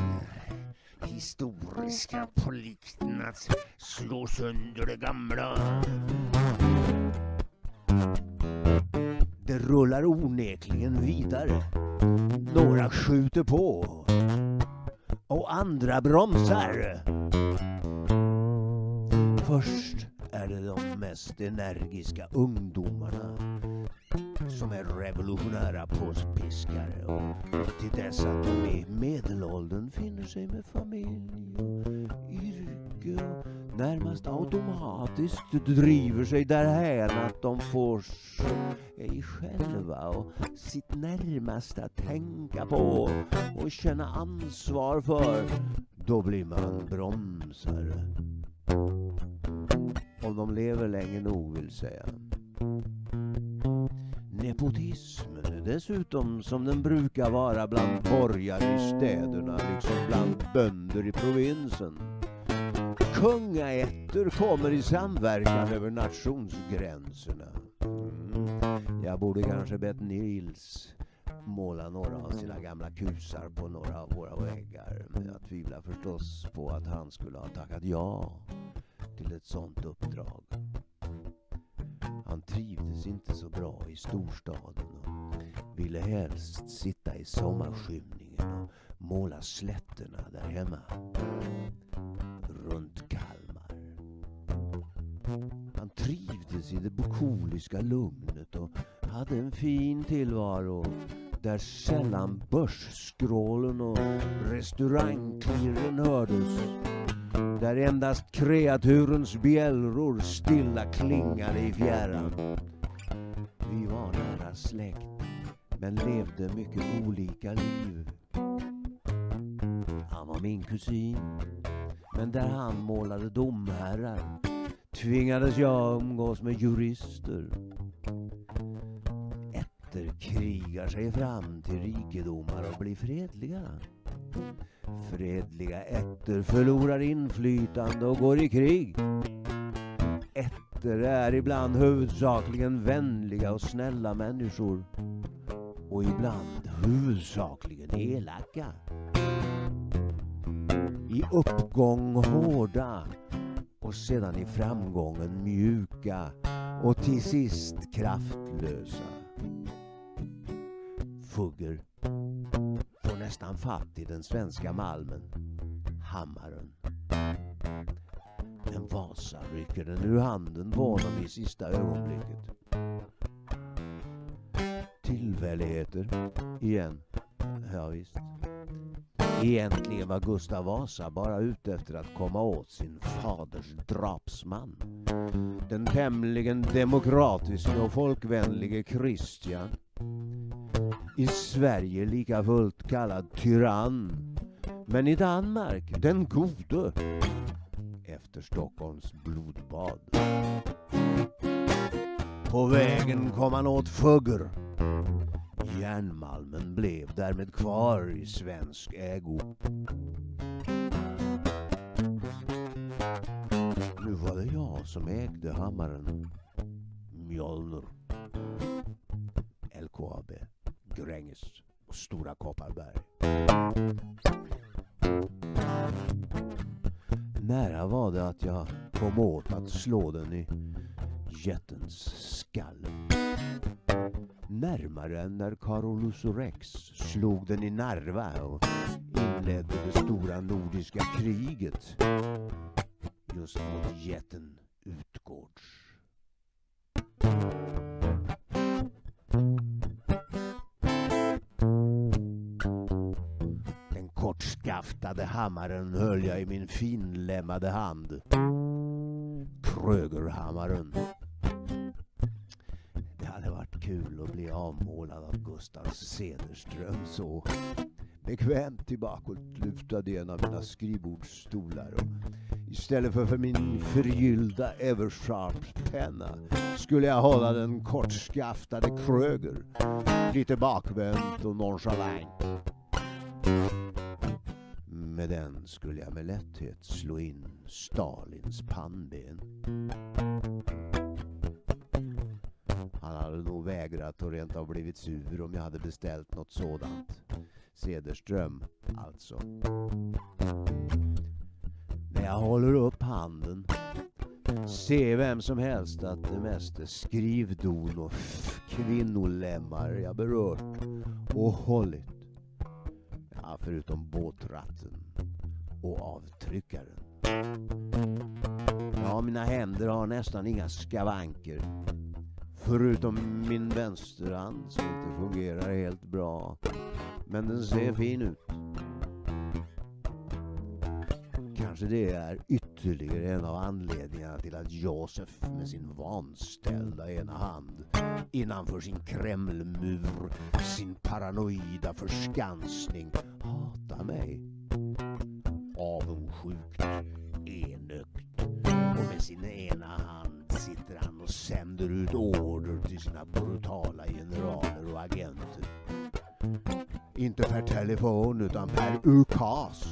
historiska plikten att slå sönder det gamla. Rullar onekligen vidare. Några skjuter på och andra bromsar. Först är det de mest energiska ungdomarna som är revolutionära påspiskare och till dess att de i medelåldern finner sig med familj och yrke och närmast automatiskt driver sig därhän att de får sig själva och sitt närmaste att tänka på och känna ansvar för då blir man bromsare. Om de lever länge nog vill säga. Nepotismen är dessutom som den brukar vara bland borgare i städerna liksom bland bönder i provinsen. Kungaätter kommer i samverkan över nationsgränserna. Mm. Jag borde kanske bett Nils måla några av sina gamla kusar på några av våra väggar. Men jag tvivlar förstås på att han skulle ha tackat ja till ett sånt uppdrag. Han trivdes inte så bra i storstaden och ville helst sitta i sommarskymningen och måla slätterna där hemma. Runt i det bukoliska lugnet och hade en fin tillvaro där sällan börsskrålen och restaurangklirren hördes. Där endast kreaturens bjällror stilla klingade i fjärran. Vi var nära släkt, men levde mycket olika liv. Han var min kusin, men där han målade domherrar tvingades jag umgås med jurister ätter krigar sig fram till rikedomar och blir fredliga. Fredliga ätter förlorar inflytande och går i krig. Ätter är ibland huvudsakligen vänliga och snälla människor. Och ibland huvudsakligen elaka. I uppgång hårda och sedan i framgången mjuka och till sist kraftlösa. Fugger får nästan fatt i den svenska malmen, hammaren. Men Vasa rycker den ur handen på honom i sista ögonblicket. Tillfälligheter, igen. Ja, visst. Egentligen var Gustav Vasa bara ute efter att komma åt sin faders drapsman. Den tämligen demokratiska och folkvänlige Kristian. i Sverige lika fullt kallad tyrann. Men i Danmark den gode. Efter Stockholms blodbad. På vägen kom han åt Fugger. Järnmalmen blev därmed kvar i svensk ägo. Nu var det jag som ägde hammaren. Mjölner. LKAB. Gränges och Stora Kopparberg. Nära var det att jag kom åt att slå den i jättens skalle. Närmare än när Carolus Rex slog den i Narva och inledde det stora nordiska kriget just mot jätten Utgårds. Den kortskaftade hammaren höll jag i min finlämmade hand. Krögerhammaren. Gustav Cederström så bekvämt tillbakalutad i en av mina skrivbordsstolar och istället för för min förgyllda Eversharp-penna skulle jag hålla den kortskaftade Kröger lite bakvänt och nonchalant. Med den skulle jag med lätthet slå in Stalins pannben. Hade nog vägrat och rent av blivit sur om jag hade beställt något sådant. Cederström, alltså. När jag håller upp handen ser vem som helst att det mest är skrivdon och kvinnolemmar jag berört och hållit. Ja, förutom båtratten och avtryckaren. Ja, mina händer har nästan inga skavanker. Förutom min vänsterhand som inte fungerar helt bra. Men den ser fin ut. Kanske det är ytterligare en av anledningarna till att Josef med sin vanställda ena hand innanför sin Kremlmur, sin paranoida förskansning hatar mig avundsjukt enögt och med sin ena hand sitter han och sänder ut order till sina brutala generaler och agenter. Inte per telefon utan per ukas.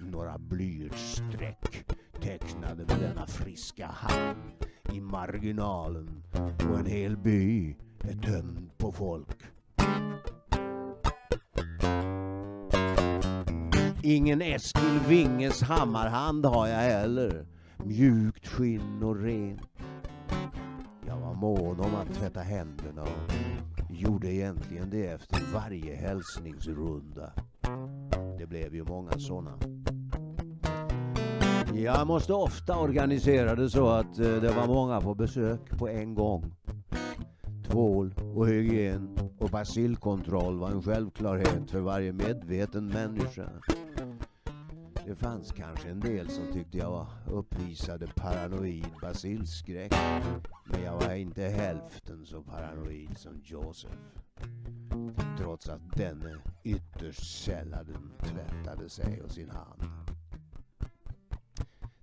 Några blyertsstreck tecknade med denna friska hand i marginalen och en hel by är tömd på folk. Ingen Eskil Winges hammarhand har jag heller. Mjukt skinn och ren. Jag var mån om att tvätta händerna och gjorde egentligen det efter varje hälsningsrunda. Det blev ju många sådana. Jag måste ofta organisera det så att eh, det var många på besök på en gång. Tvål och hygien och basilkontroll var en självklarhet för varje medveten människa. Det fanns kanske en del som tyckte jag var uppvisade paranoid basilskräck. Men jag var inte hälften så paranoid som Joseph. Trots att denne ytterst sällan tvättade sig och sin hand.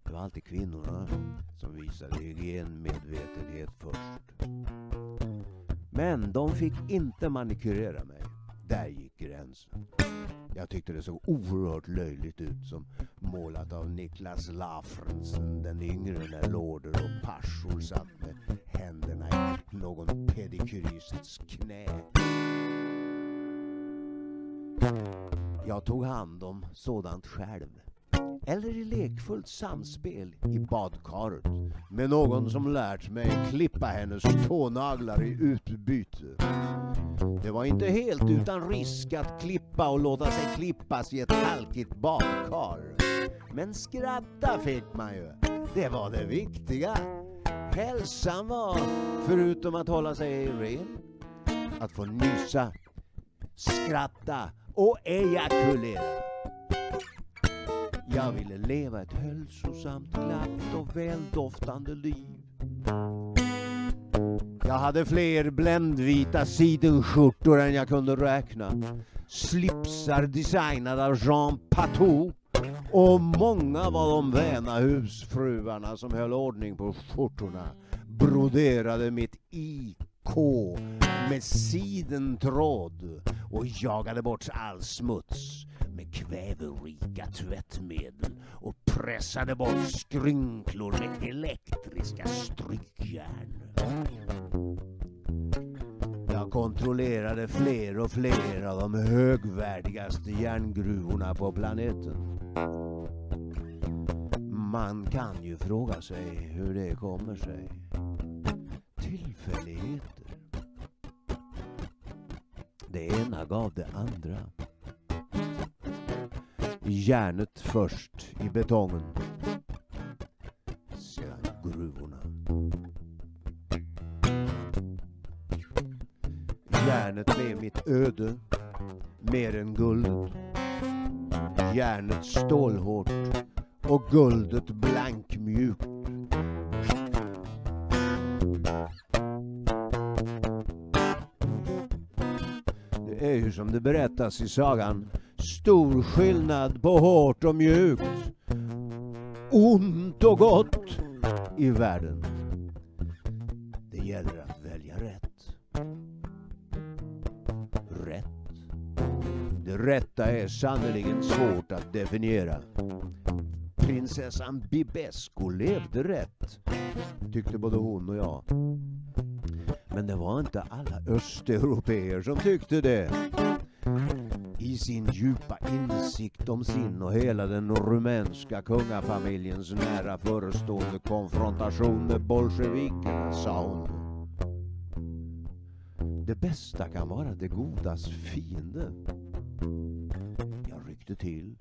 Det var alltid kvinnorna som visade hygienmedvetenhet först. Men de fick inte manikurera mig. Där gick gränsen. Jag tyckte det såg oerhört löjligt ut som målat av Niklas Lafrensen den yngre när lorder och parsor satt med händerna i någon pedikyrists knä. Jag tog hand om sådant själv. Eller i lekfullt samspel i badkaret med någon som lärt mig klippa hennes tånaglar i utbyte. Det var inte helt utan risk att klippa och låta sig klippas i ett halkigt badkar. Men skratta fick man ju. Det var det viktiga. Hälsan var, förutom att hålla sig ren, att få nysa, skratta och ejakulera. Jag ville leva ett hälsosamt, glatt och väldoftande liv. Jag hade fler bländvita sidenskjortor än jag kunde räkna. Slipsar designade av Jean Patou. Och många var de väna husfruarna som höll ordning på skjortorna. Broderade mitt IK med sidentråd och jagade bort all smuts med kväverika tvättmedel och pressade bort skrynklor med elektriska strykjärn. Jag kontrollerade fler och fler av de högvärdigaste järngruvorna på planeten. Man kan ju fråga sig hur det kommer sig. Tillfälligheter. Det ena gav det andra. Järnet först i betongen. Sedan gruvorna. Järnet blev mitt öde. Mer än guldet. Järnet stålhårt och guldet blankmjukt. Det är ju som det berättas i sagan stor skillnad på hårt och mjukt. Ont och gott i världen. Det gäller att välja rätt. Rätt. Det rätta är sannerligen svårt att definiera. Prinsessan Bibesco levde rätt, tyckte både hon och jag. Men det var inte alla östeuropeer som tyckte det. I sin djupa insikt om sin och hela den rumänska kungafamiljens nära förestående konfrontation med bolsjevikerna sa hon. Det bästa kan vara det godas fiende. Jag ryckte till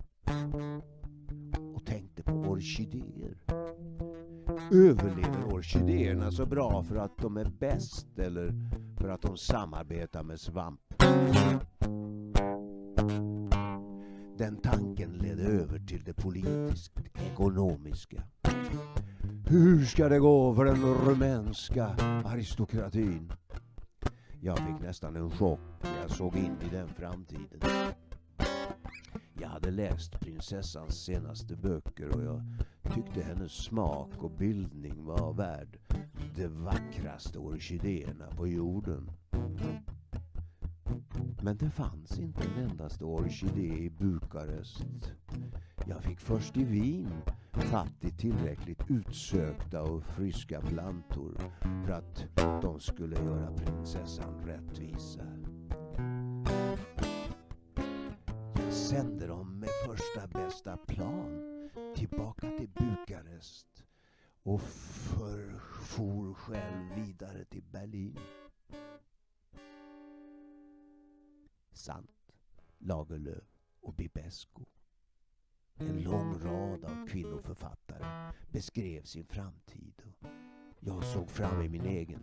och tänkte på orkidéer. Överlever orkidéerna så bra för att de är bäst eller för att de samarbetar med svamp? Den tanken ledde över till det politiskt ekonomiska. Hur ska det gå för den rumänska aristokratin? Jag fick nästan en chock när jag såg in i den framtiden. Jag hade läst prinsessans senaste böcker och jag tyckte hennes smak och bildning var värd de vackraste orkidéerna på jorden. Men det fanns inte en endaste orkidé i Bukarest. Jag fick först i Wien fatt i tillräckligt utsökta och friska plantor för att de skulle göra prinsessan rättvisa. Jag sände dem med första bästa plan tillbaka till Bukarest och for själv vidare till Berlin. Sant, Lagerlöf och Bibesco. En lång rad av kvinnoförfattare beskrev sin framtid och jag såg fram i min egen.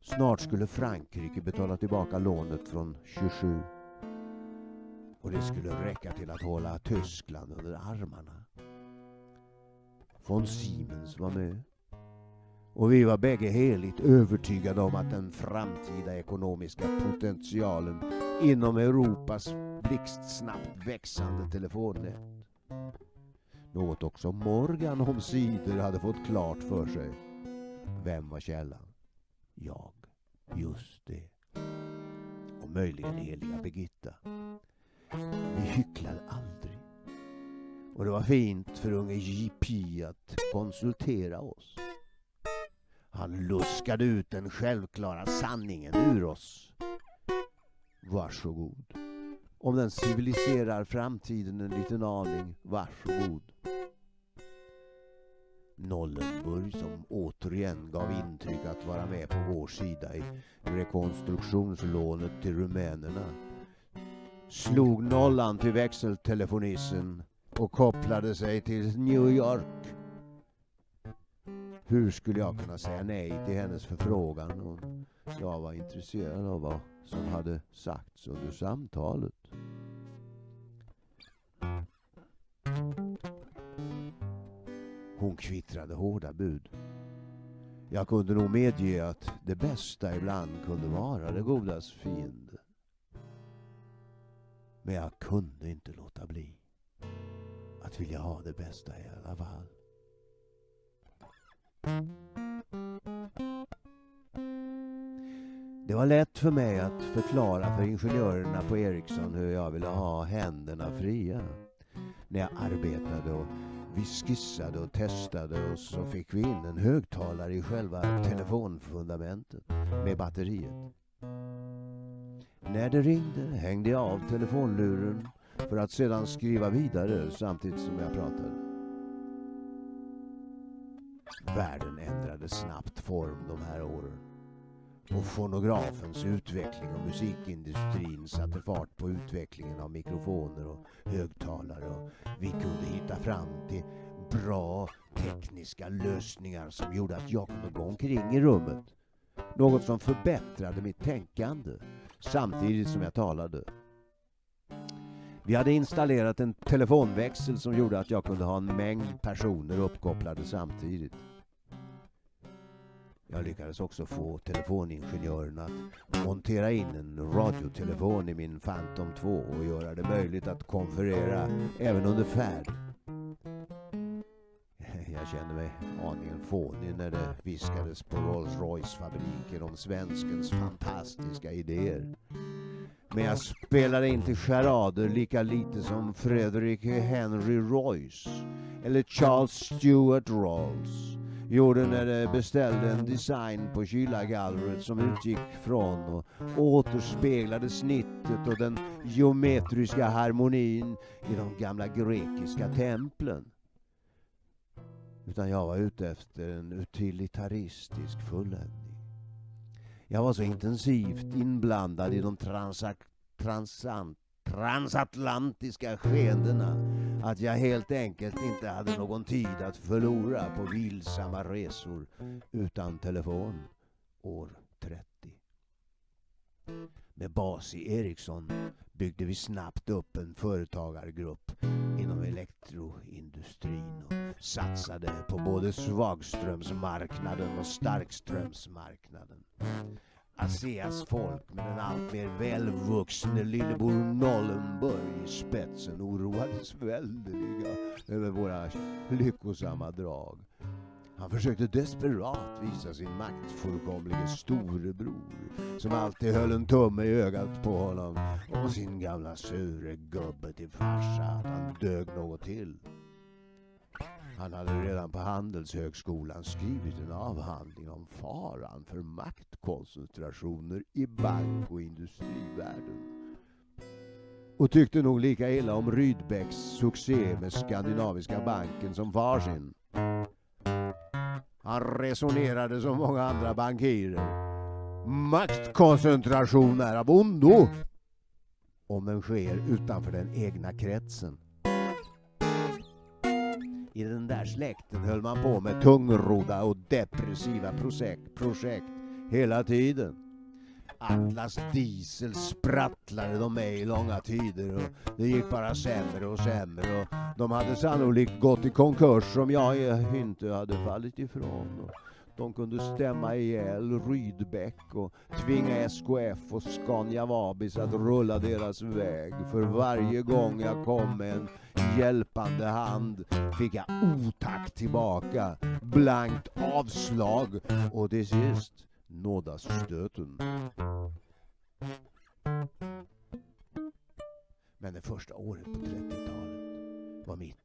Snart skulle Frankrike betala tillbaka lånet från 27 och det skulle räcka till att hålla Tyskland under armarna. Von Siemens var med. Och vi var bägge heligt övertygade om att den framtida ekonomiska potentialen inom Europas blixtsnabbt växande telefonnät. Något också Morgan omsider hade fått klart för sig. Vem var källan? Jag. Just det. Och möjligen heliga Birgitta. Vi hycklade aldrig. Och det var fint för unge JP att konsultera oss. Han luskade ut den självklara sanningen ur oss. Varsågod. Om den civiliserar framtiden en liten aning, varsågod. Nollenburg som återigen gav intryck att vara med på vår sida i rekonstruktionslånet till rumänerna slog nollan till växeltelefonissen och kopplade sig till New York. Hur skulle jag kunna säga nej till hennes förfrågan om jag var intresserad av vad som hade sagts under samtalet? Hon kvittrade hårda bud. Jag kunde nog medge att det bästa ibland kunde vara det godas fiende. Men jag kunde inte låta bli att vilja ha det bästa i alla fall. Det var lätt för mig att förklara för ingenjörerna på Ericsson hur jag ville ha händerna fria. När jag arbetade och vi skissade och testade och så fick vi in en högtalare i själva telefonfundamentet med batteriet. När det ringde hängde jag av telefonluren för att sedan skriva vidare samtidigt som jag pratade. Världen ändrade snabbt form de här åren. Och fonografens utveckling och musikindustrin satte fart på utvecklingen av mikrofoner och högtalare och vi kunde hitta fram till bra tekniska lösningar som gjorde att jag kunde gå omkring i rummet. Något som förbättrade mitt tänkande samtidigt som jag talade. Vi hade installerat en telefonväxel som gjorde att jag kunde ha en mängd personer uppkopplade samtidigt. Jag lyckades också få telefoningenjören att montera in en radiotelefon i min Phantom 2 och göra det möjligt att konferera även under färd. Jag kände mig aningen fånig när det viskades på Rolls Royce-fabriken om svenskens fantastiska idéer. Men jag spelade inte charader lika lite som Frederick Henry Royce eller Charles Stuart Rolls gjorde när de beställde en design på kylargallret som utgick från och återspeglade snittet och den geometriska harmonin i de gamla grekiska templen. Utan jag var ute efter en utilitaristisk fulländning. Jag var så intensivt inblandad i de transak transant transatlantiska skeendena att jag helt enkelt inte hade någon tid att förlora på vilsamma resor utan telefon år 30. Med bas i Ericsson byggde vi snabbt upp en företagargrupp inom elektroindustrin och satsade på både svagströmsmarknaden och starkströmsmarknaden. ASEAs folk med den alltmer välvuxne lillebror Nollenburg i spetsen oroades väldeliga över våra lyckosamma drag. Han försökte desperat visa sin maktfullkomlige storebror som alltid höll en tumme i ögat på honom och sin gamla sure gubbe till farsa att han dög något till. Han hade redan på Handelshögskolan skrivit en avhandling om faran för maktkoncentrationer i bank och industrivärlden. Och tyckte nog lika illa om Rydbecks succé med Skandinaviska banken som far sin. Han resonerade som många andra bankirer. Maktkoncentration är av ondo om den sker utanför den egna kretsen. I den där släkten höll man på med tungrodda och depressiva projekt, projekt hela tiden. Atlas Diesel sprattlade de med i långa tider och det gick bara sämre och sämre och de hade sannolikt gått i konkurs om jag inte hade fallit ifrån. De kunde stämma ihjäl Rydbeck och tvinga SKF och Scania Vabis att rulla deras väg. För varje gång jag kom med en hjälpande hand fick jag otack tillbaka, blankt avslag och till sist nådastöten. Men det första året på 30-talet var mitt.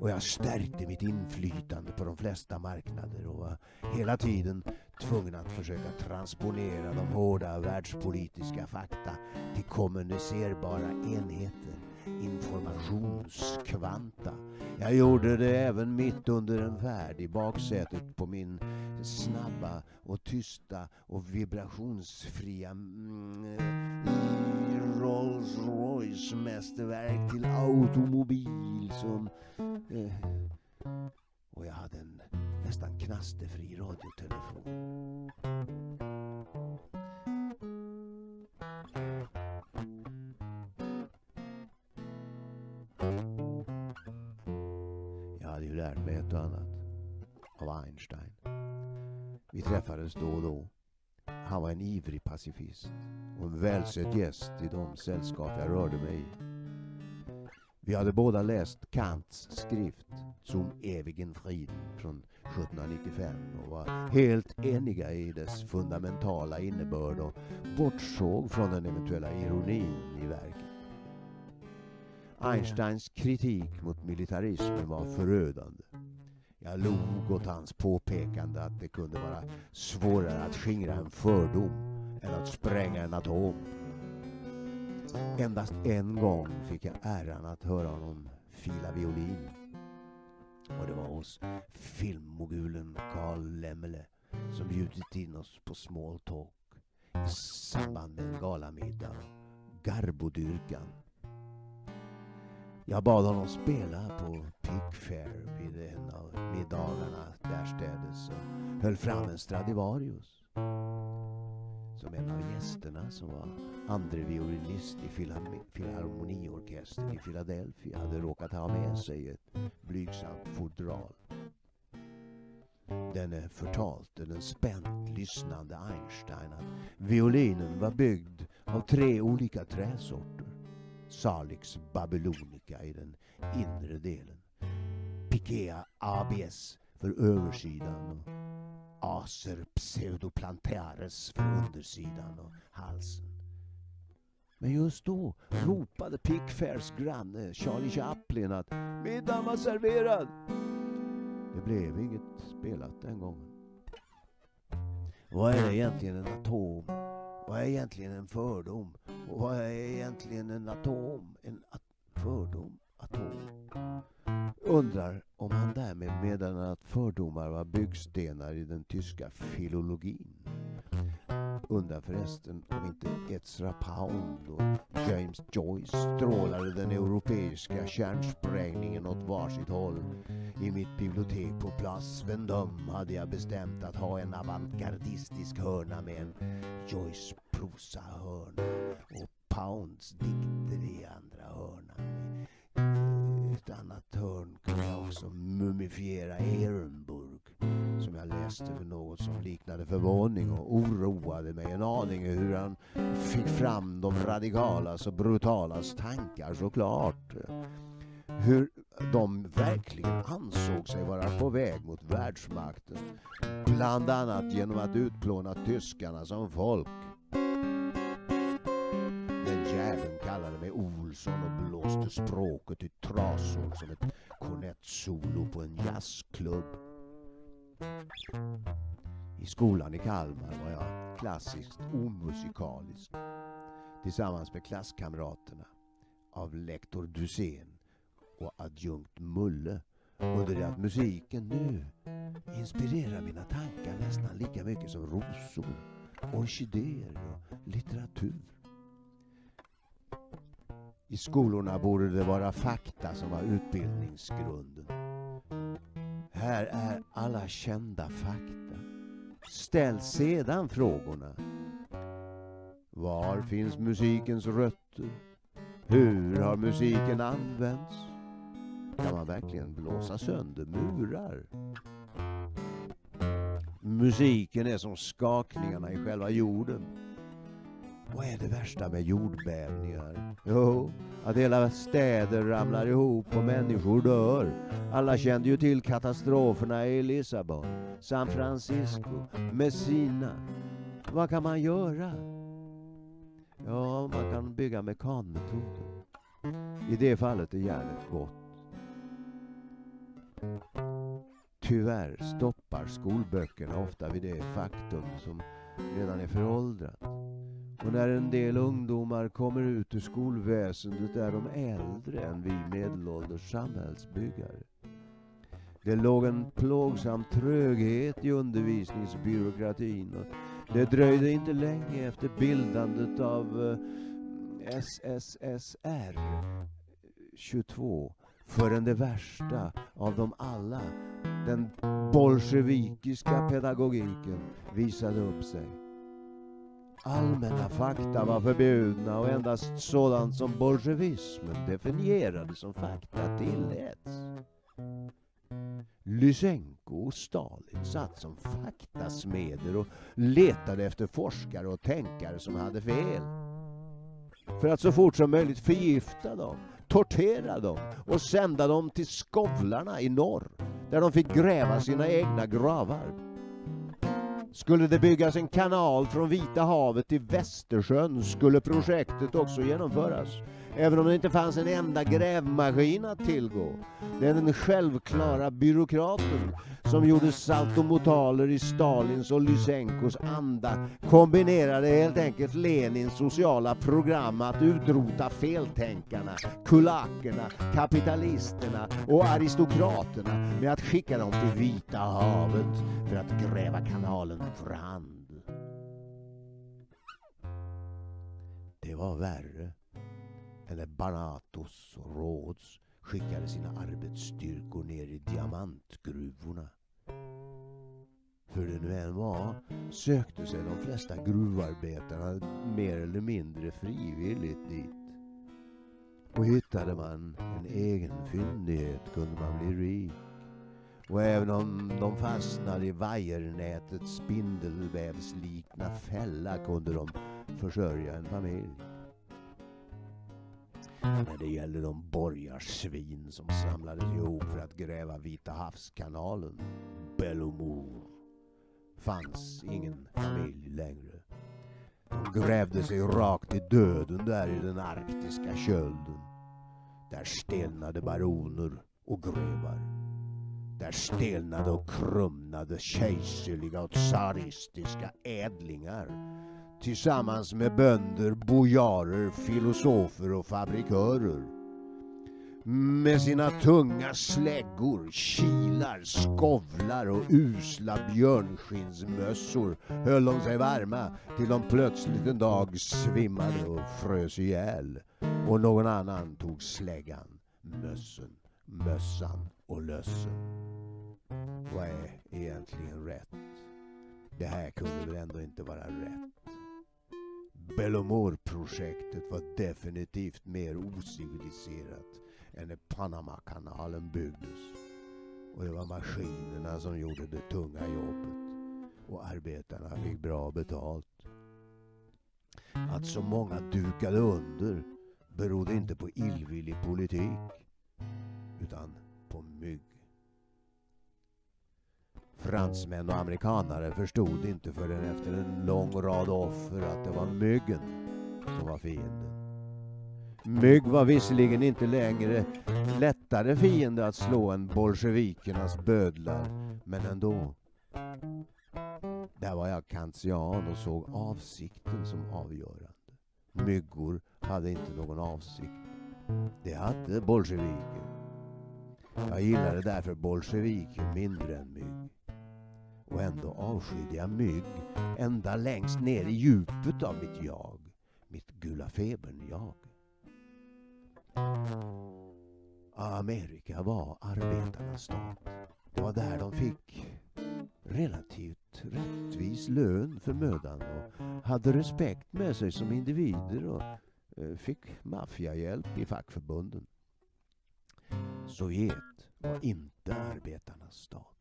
Och jag stärkte mitt inflytande på de flesta marknader och var hela tiden tvungen att försöka transponera de hårda världspolitiska fakta till kommunicerbara enheter, informationskvanta. Jag gjorde det även mitt under en färd i baksätet på min snabba och tysta och vibrationsfria mm, Rolls Royce mästerverk till automobil som... Eh, och jag hade en nästan knasterfri radiotelefon. Jag hade ju lärt mig ett och annat av Einstein. Vi träffades då och då. Han var en ivrig pacifist och en välsedd gäst i de sällskap jag rörde mig i. Vi hade båda läst Kants skrift Zum ewigen Frieden från 1795 och var helt eniga i dess fundamentala innebörd och bortsåg från den eventuella ironin i verket. Einsteins kritik mot militarismen var förödande. Jag log åt hans påpekande att det kunde vara svårare att skingra en fördom än att spränga en atom. Endast en gång fick jag äran att höra honom fila violin. Och det var hos filmmogulen Carl Lemmele som bjudit in oss på small talk i samband med en galamiddag, Garbodyrkan. Jag bad honom spela på Pickfair vid en av middagarna därstädes och höll fram en Stradivarius. Som en av gästerna som var andre violinist i filharmoniorkestern i Philadelphia hade råkat ha med sig ett blygsamt fodral. Denne förtalte den spänt lyssnande Einstein att violinen var byggd av tre olika träsorter. Salix babylonica i den inre delen. Pikea ABS för översidan och Acer pseudoplantares för undersidan och halsen. Men just då ropade Pickfairs granne Charlie Chaplin att middagen var serverad. Det blev inget spelat den gången. Vad är det egentligen en atom? Vad är egentligen en fördom? Och vad är egentligen en atom? En at fördom? Atom? Undrar om han därmed menar att fördomar var byggstenar i den tyska filologin. Undrar förresten om inte Ezra Pound och James Joyce strålade den europeiska kärnsprängningen åt varsitt håll. I mitt bibliotek på Place Vendôme hade jag bestämt att ha en avantgardistisk hörna med en Joyce prosa-hörna och Pounds dikter i andra hörnan. Ett annat hörn kunde jag också mumifiera Ehrenburg som jag läste för något som liknade förvåning och oroade mig en aning hur han fick fram de radikalas alltså och brutalas tankar såklart. Hur de verkligen ansåg sig vara på väg mot världsmakten. Bland annat genom att utplåna tyskarna som folk. Olsson och blåste språket i trasor som ett kornettsolo på en jazzklubb. I skolan i Kalmar var jag klassiskt omusikalisk tillsammans med klasskamraterna av lektor Dusén och adjunkt Mulle under det att musiken nu inspirerar mina tankar nästan lika mycket som rosor, orkidéer och litteratur. I skolorna borde det vara fakta som var utbildningsgrunden. Här är alla kända fakta. Ställ sedan frågorna. Var finns musikens rötter? Hur har musiken använts? Kan man verkligen blåsa sönder murar? Musiken är som skakningarna i själva jorden. Vad är det värsta med jordbävningar? Jo, att hela städer ramlar ihop och människor dör. Alla kände ju till katastroferna i Lissabon, San Francisco, Messina. Vad kan man göra? Ja, man kan bygga mekanmetoder. I det fallet är järnet gott. Tyvärr stoppar skolböckerna ofta vid det faktum som redan är föråldrat. Och när en del ungdomar kommer ut ur skolväsendet är de äldre än vi medelålders samhällsbyggare. Det låg en plågsam tröghet i undervisningsbyråkratin och det dröjde inte länge efter bildandet av eh, SSSR 22 förrän det värsta av dem alla, den bolsjevikiska pedagogiken, visade upp sig. Allmänna fakta var förbjudna och endast sådant som bolsjevismen definierade som fakta tilläts. Lysenko och Stalin satt som faktasmeder och letade efter forskare och tänkare som hade fel. För att så fort som möjligt förgifta dem, tortera dem och sända dem till skovlarna i norr, där de fick gräva sina egna gravar. Skulle det byggas en kanal från Vita havet till Västersjön skulle projektet också genomföras. Även om det inte fanns en enda grävmaskin att tillgå. Den självklara byråkraten som gjorde saltomotaler i Stalins och Lysenkos anda kombinerade helt enkelt Lenins sociala program att utrota feltänkarna, kulakerna, kapitalisterna och aristokraterna med att skicka dem till Vita havet för att gräva kanalen för hand. Det var värre eller Banatos och Rhodes skickade sina arbetsstyrkor ner i diamantgruvorna. Hur det nu än var sökte sig de flesta gruvarbetarna mer eller mindre frivilligt dit. Och hittade man en egen fyndighet kunde man bli rik. Och även om de fastnade i vajernätets spindelvävslikna fälla kunde de försörja en familj. När det gäller de borgarsvin som samlades ihop för att gräva Vita havskanalen, Bellomor, fanns ingen familj längre. De grävde sig rakt i döden där i den arktiska kölden. Där stelnade baroner och grevar. Där stelnade och krumnade kejserliga och tsaristiska ädlingar tillsammans med bönder, bojarer, filosofer och fabrikörer. Med sina tunga släggor, kilar, skovlar och usla björnskinnsmössor höll de sig varma till de plötsligt en dag svimmade och frös ihjäl. Och någon annan tog släggan, mössen, mössan och lössen. Vad är egentligen rätt? Det här kunde väl ändå inte vara rätt? Belomor-projektet var definitivt mer ociviliserat än när Panamakanalen byggdes. Och det var maskinerna som gjorde det tunga jobbet. Och arbetarna fick bra betalt. Att så många dukade under berodde inte på illvillig politik utan på mygg. Fransmän och amerikanare förstod inte förrän efter en lång rad offer att det var myggen som var fienden. Mygg var visserligen inte längre lättare fiende att slå än bolsjevikernas bödlar, men ändå. Där var jag kantian och såg avsikten som avgörande. Myggor hade inte någon avsikt. Det hade bolsjeviker. Jag gillade därför bolsjeviker mindre än mygg. Och ändå avskydde jag mygg ända längst ner i djupet av mitt jag. Mitt gula febern-jag. Amerika var arbetarnas stat. Det var där de fick relativt rättvis lön för mödan och hade respekt med sig som individer och eh, fick maffiahjälp i fackförbunden. Sovjet var inte arbetarnas stat.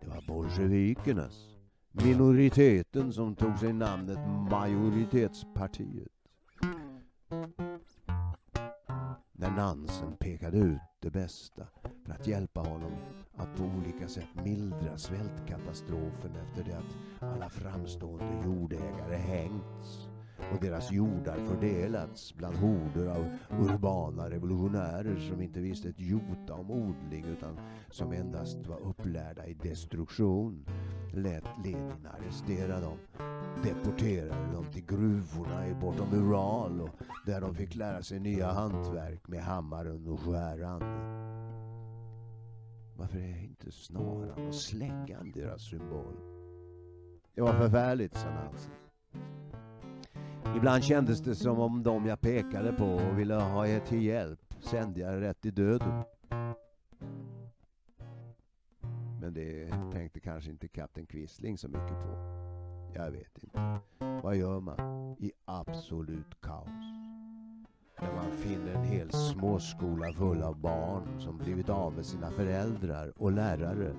Det var bolsjevikernas, minoriteten som tog sig namnet majoritetspartiet. När Nansen pekade ut det bästa för att hjälpa honom att på olika sätt mildra svältkatastrofen efter det att alla framstående jordägare hängts och deras jordar fördelats bland horder av urbana revolutionärer som inte visste ett jota om odling utan som endast var upplärda i destruktion lät Lenin arrestera dem, deporterade dem till gruvorna i bortom Ural och där de fick lära sig nya hantverk med hammaren och skäran. Varför är inte snaran och släggan deras symbol? Det var förfärligt, sa Nancy. Ibland kändes det som om de jag pekade på och ville ha er till hjälp sände jag rätt i döden. Men det tänkte kanske inte kapten Quisling så mycket på. Jag vet inte. Vad gör man i absolut kaos? När man finner en hel småskola full av barn som blivit av med sina föräldrar och lärare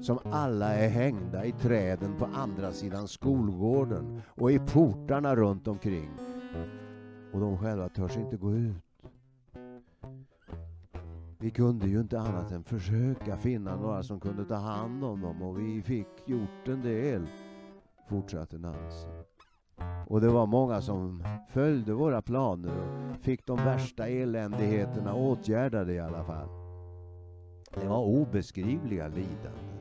som alla är hängda i träden på andra sidan skolgården och i portarna runt omkring. Och de själva törs inte gå ut. Vi kunde ju inte annat än försöka finna några som kunde ta hand om dem och vi fick gjort en del, fortsatte Nancy. Och det var många som följde våra planer och fick de värsta eländigheterna åtgärdade i alla fall. Det var obeskrivliga lidanden.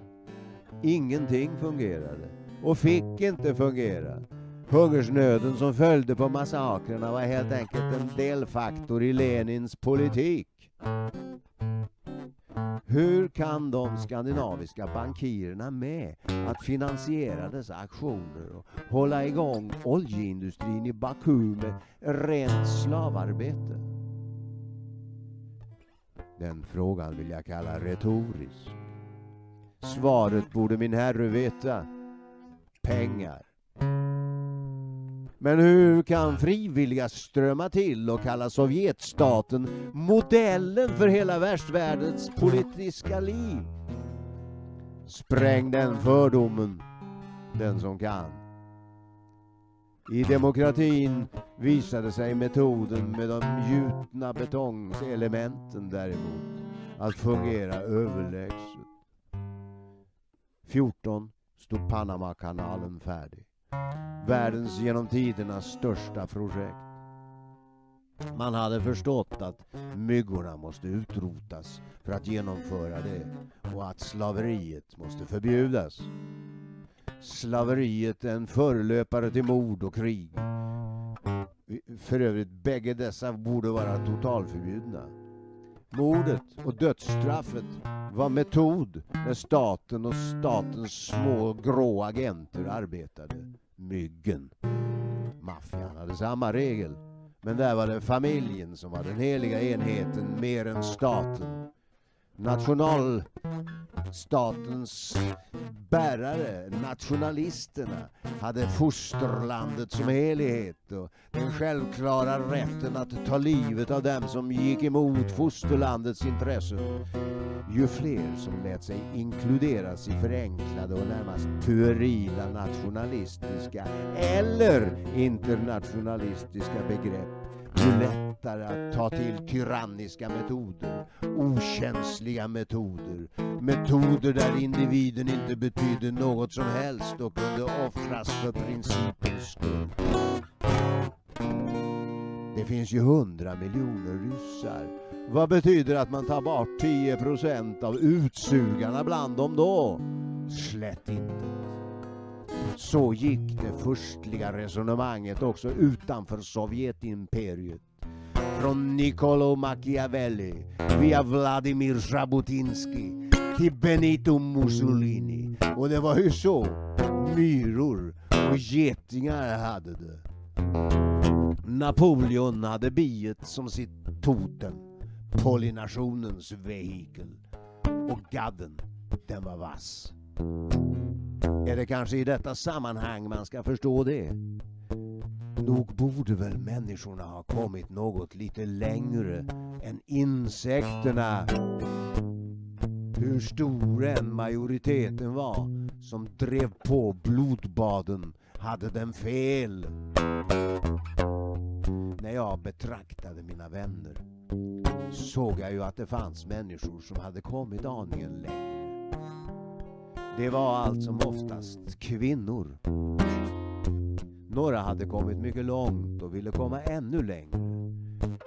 Ingenting fungerade och fick inte fungera. Hungersnöden som följde på massakrerna var helt enkelt en delfaktor i Lenins politik. Hur kan de skandinaviska bankirerna med att finansiera dessa aktioner och hålla igång oljeindustrin i Baku med rent slavarbete? Den frågan vill jag kalla retorisk. Svaret borde min herre veta. Pengar. Men hur kan frivilliga strömma till och kalla Sovjetstaten modellen för hela västvärldens politiska liv? Spräng den fördomen, den som kan. I demokratin visade sig metoden med de gjutna betongselementen däremot att fungera överlägset. 14 stod Panamakanalen färdig. Världens genom tiderna största projekt. Man hade förstått att myggorna måste utrotas för att genomföra det och att slaveriet måste förbjudas. Slaveriet är en förelöpare till mord och krig. För övrigt, bägge dessa borde vara totalförbjudna. Mordet och dödsstraffet var metod när staten och statens små grå agenter arbetade. Myggen. Maffian hade samma regel. Men där var det familjen som var den heliga enheten mer än staten nationalstatens bärare, nationalisterna, hade fosterlandet som helhet och den självklara rätten att ta livet av dem som gick emot fosterlandets intressen. Ju fler som lät sig inkluderas i förenklade och närmast puerila nationalistiska eller internationalistiska begrepp Mm. ju lättare att ta till tyranniska metoder, okänsliga metoder, metoder där individen inte betydde något som helst och kunde offras för principens skull. Det finns ju hundra miljoner ryssar. Vad betyder att man tar bort 10 procent av utsugarna bland dem då? Slätt inte. Så gick det förstliga resonemanget också utanför Sovjetimperiet. Från Niccolo Machiavelli via Vladimir Jabotinsky till Benito Mussolini. Och det var ju så myror och getingar hade det. Napoleon hade biet som sitt totem, pollinationens vehikel. Och gadden, den var vass. Mm. Är det kanske i detta sammanhang man ska förstå det? Nog borde väl människorna ha kommit något lite längre än insekterna. Hur stor än majoriteten var som drev på blodbaden hade den fel. När jag betraktade mina vänner såg jag ju att det fanns människor som hade kommit aningen längre. Det var allt som oftast kvinnor. Några hade kommit mycket långt och ville komma ännu längre.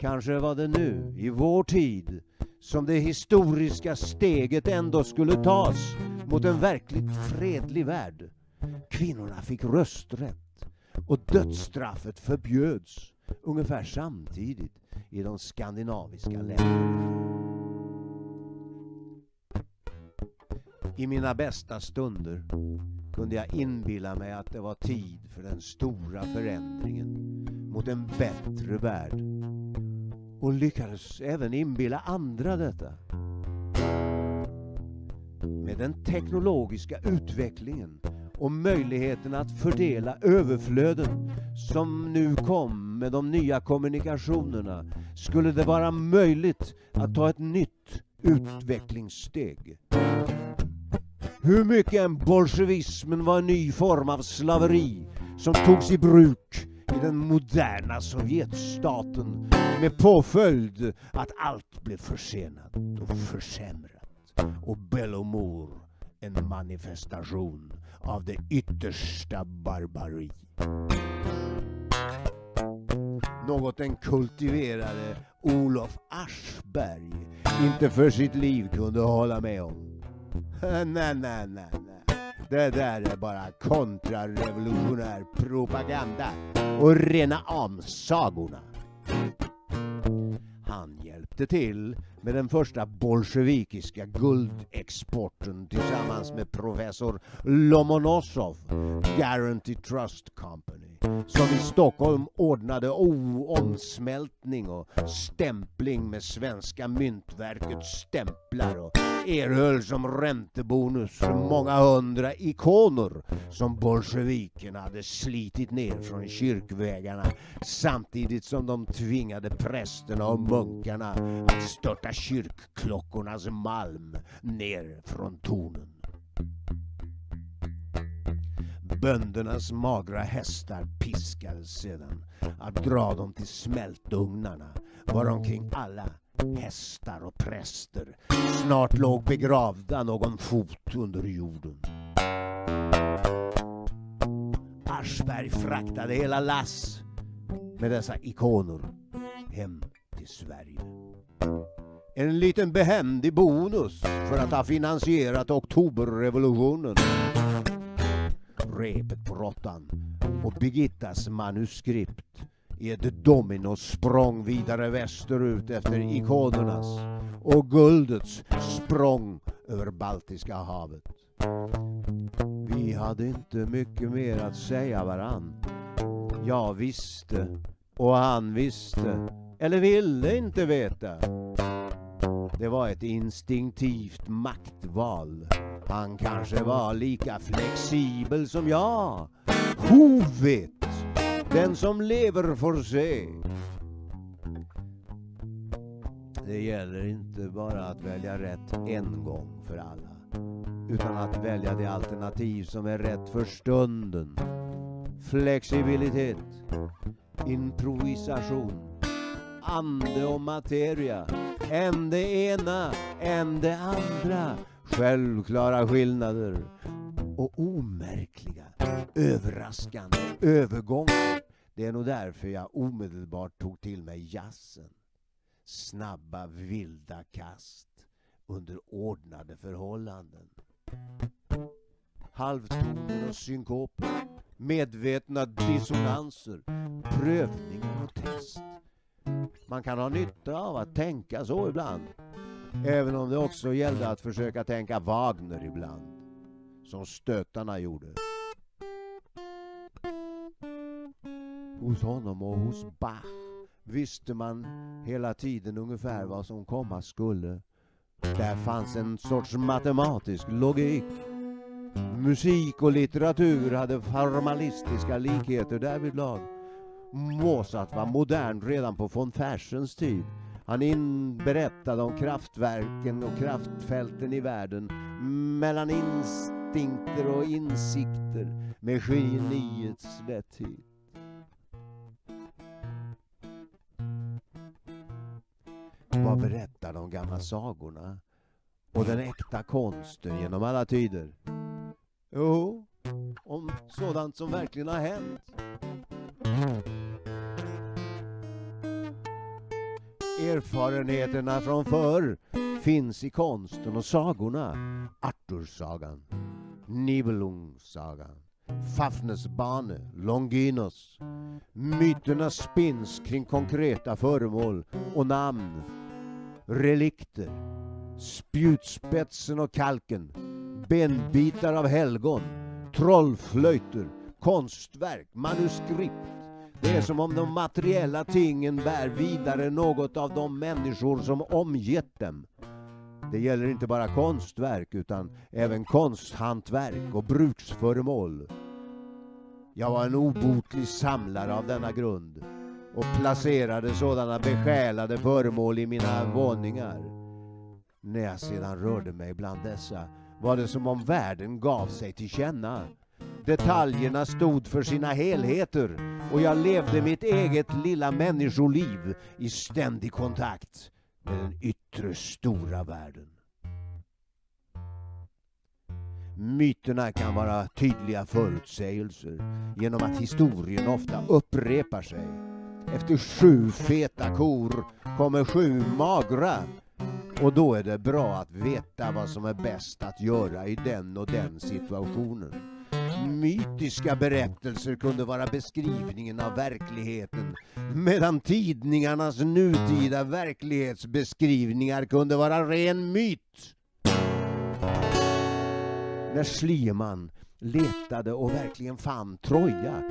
Kanske var det nu, i vår tid, som det historiska steget ändå skulle tas mot en verkligt fredlig värld. Kvinnorna fick rösträtt och dödsstraffet förbjöds ungefär samtidigt i de skandinaviska länderna. I mina bästa stunder kunde jag inbilla mig att det var tid för den stora förändringen mot en bättre värld. Och lyckades även inbilla andra detta. Med den teknologiska utvecklingen och möjligheten att fördela överflöden som nu kom med de nya kommunikationerna skulle det vara möjligt att ta ett nytt utvecklingssteg. Hur mycket än bolsjevismen var en ny form av slaveri som togs i bruk i den moderna Sovjetstaten med påföljd att allt blev försenat och försämrat och Bellomor en manifestation av det yttersta barbari. Något den kultiverade Olof Aschberg inte för sitt liv kunde hålla med om. nej, nej, nej, nej. Det där är bara kontrarevolutionär propaganda och rena amsagorna. Han hjälpte till med den första bolsjevikiska guldexporten tillsammans med professor Lomonosov, Guarantee Trust Company, som i Stockholm ordnade omsmältning och stämpling med svenska myntverkets stämplar och erhöll som räntebonus många hundra ikoner som bolsjevikerna hade slitit ner från kyrkvägarna samtidigt som de tvingade prästerna och munkarna att störta kyrkklockornas malm ner från tornen. Böndernas magra hästar piskades sedan att dra dem till smältugnarna varomkring alla hästar och präster snart låg begravda någon fot under jorden. Aschberg fraktade hela lass med dessa ikoner hem till Sverige. En liten behändig bonus för att ha finansierat oktoberrevolutionen. Repet på råttan och Birgittas manuskript i ett dominosprång vidare västerut efter ikonernas och guldets språng över Baltiska havet. Vi hade inte mycket mer att säga varann. Jag visste och han visste, eller ville inte veta. Det var ett instinktivt maktval. Han kanske var lika flexibel som jag. Hovet! Den som lever får se. Det gäller inte bara att välja rätt en gång för alla. Utan att välja det alternativ som är rätt för stunden. Flexibilitet. Improvisation. Ande och materia. Än det ena, än det andra. Självklara skillnader. Och omärkliga, överraskande övergångar. Det är nog därför jag omedelbart tog till mig jazzen snabba vilda kast under ordnade förhållanden. Halvtoner och synkoper, medvetna dissonanser, prövningar och test. Man kan ha nytta av att tänka så ibland. Även om det också gällde att försöka tänka Wagner ibland. Som stötarna gjorde. Hos honom och hos Bach visste man hela tiden ungefär vad som komma skulle. Där fanns en sorts matematisk logik. Musik och litteratur hade formalistiska likheter därvidlag. Mozart var modern redan på von Fersens tid. Han berättade om kraftverken och kraftfälten i världen mellan instinkter och insikter med geniets lätthet. Vad berättar de gamla sagorna? Och den äkta konsten genom alla tider? Jo, om sådant som verkligen har hänt. Erfarenheterna från förr finns i konsten och sagorna. Artursagan, Nibelungsagan, Fafnes bane, Longinos. Myterna spinns kring konkreta föremål och namn relikter, spjutspetsen och kalken, benbitar av helgon, trollflöjter, konstverk, manuskript. Det är som om de materiella tingen bär vidare något av de människor som omgett dem. Det gäller inte bara konstverk utan även konsthantverk och bruksföremål. Jag var en obotlig samlare av denna grund och placerade sådana besjälade föremål i mina våningar. När jag sedan rörde mig bland dessa var det som om världen gav sig till känna. Detaljerna stod för sina helheter och jag levde mitt eget lilla människoliv i ständig kontakt med den yttre stora världen. Myterna kan vara tydliga förutsägelser genom att historien ofta upprepar sig. Efter sju feta kor kommer sju magra. Och då är det bra att veta vad som är bäst att göra i den och den situationen. Mytiska berättelser kunde vara beskrivningen av verkligheten medan tidningarnas nutida verklighetsbeskrivningar kunde vara ren myt. När Schliemann letade och verkligen fann Troja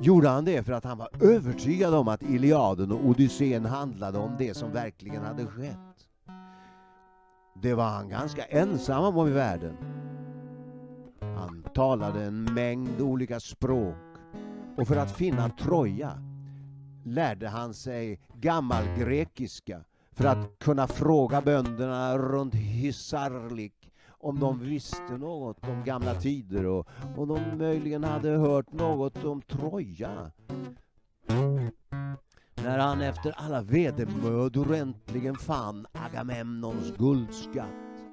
gjorde han det för att han var övertygad om att Iliaden och Odysseen handlade om det som verkligen hade skett. Det var han ganska ensam om i världen. Han talade en mängd olika språk och för att finna Troja lärde han sig gammalgrekiska för att kunna fråga bönderna runt Hisarlik om de visste något om gamla tider och om de möjligen hade hört något om Troja. När han efter alla vedermödor äntligen fann Agamemnons guldskatt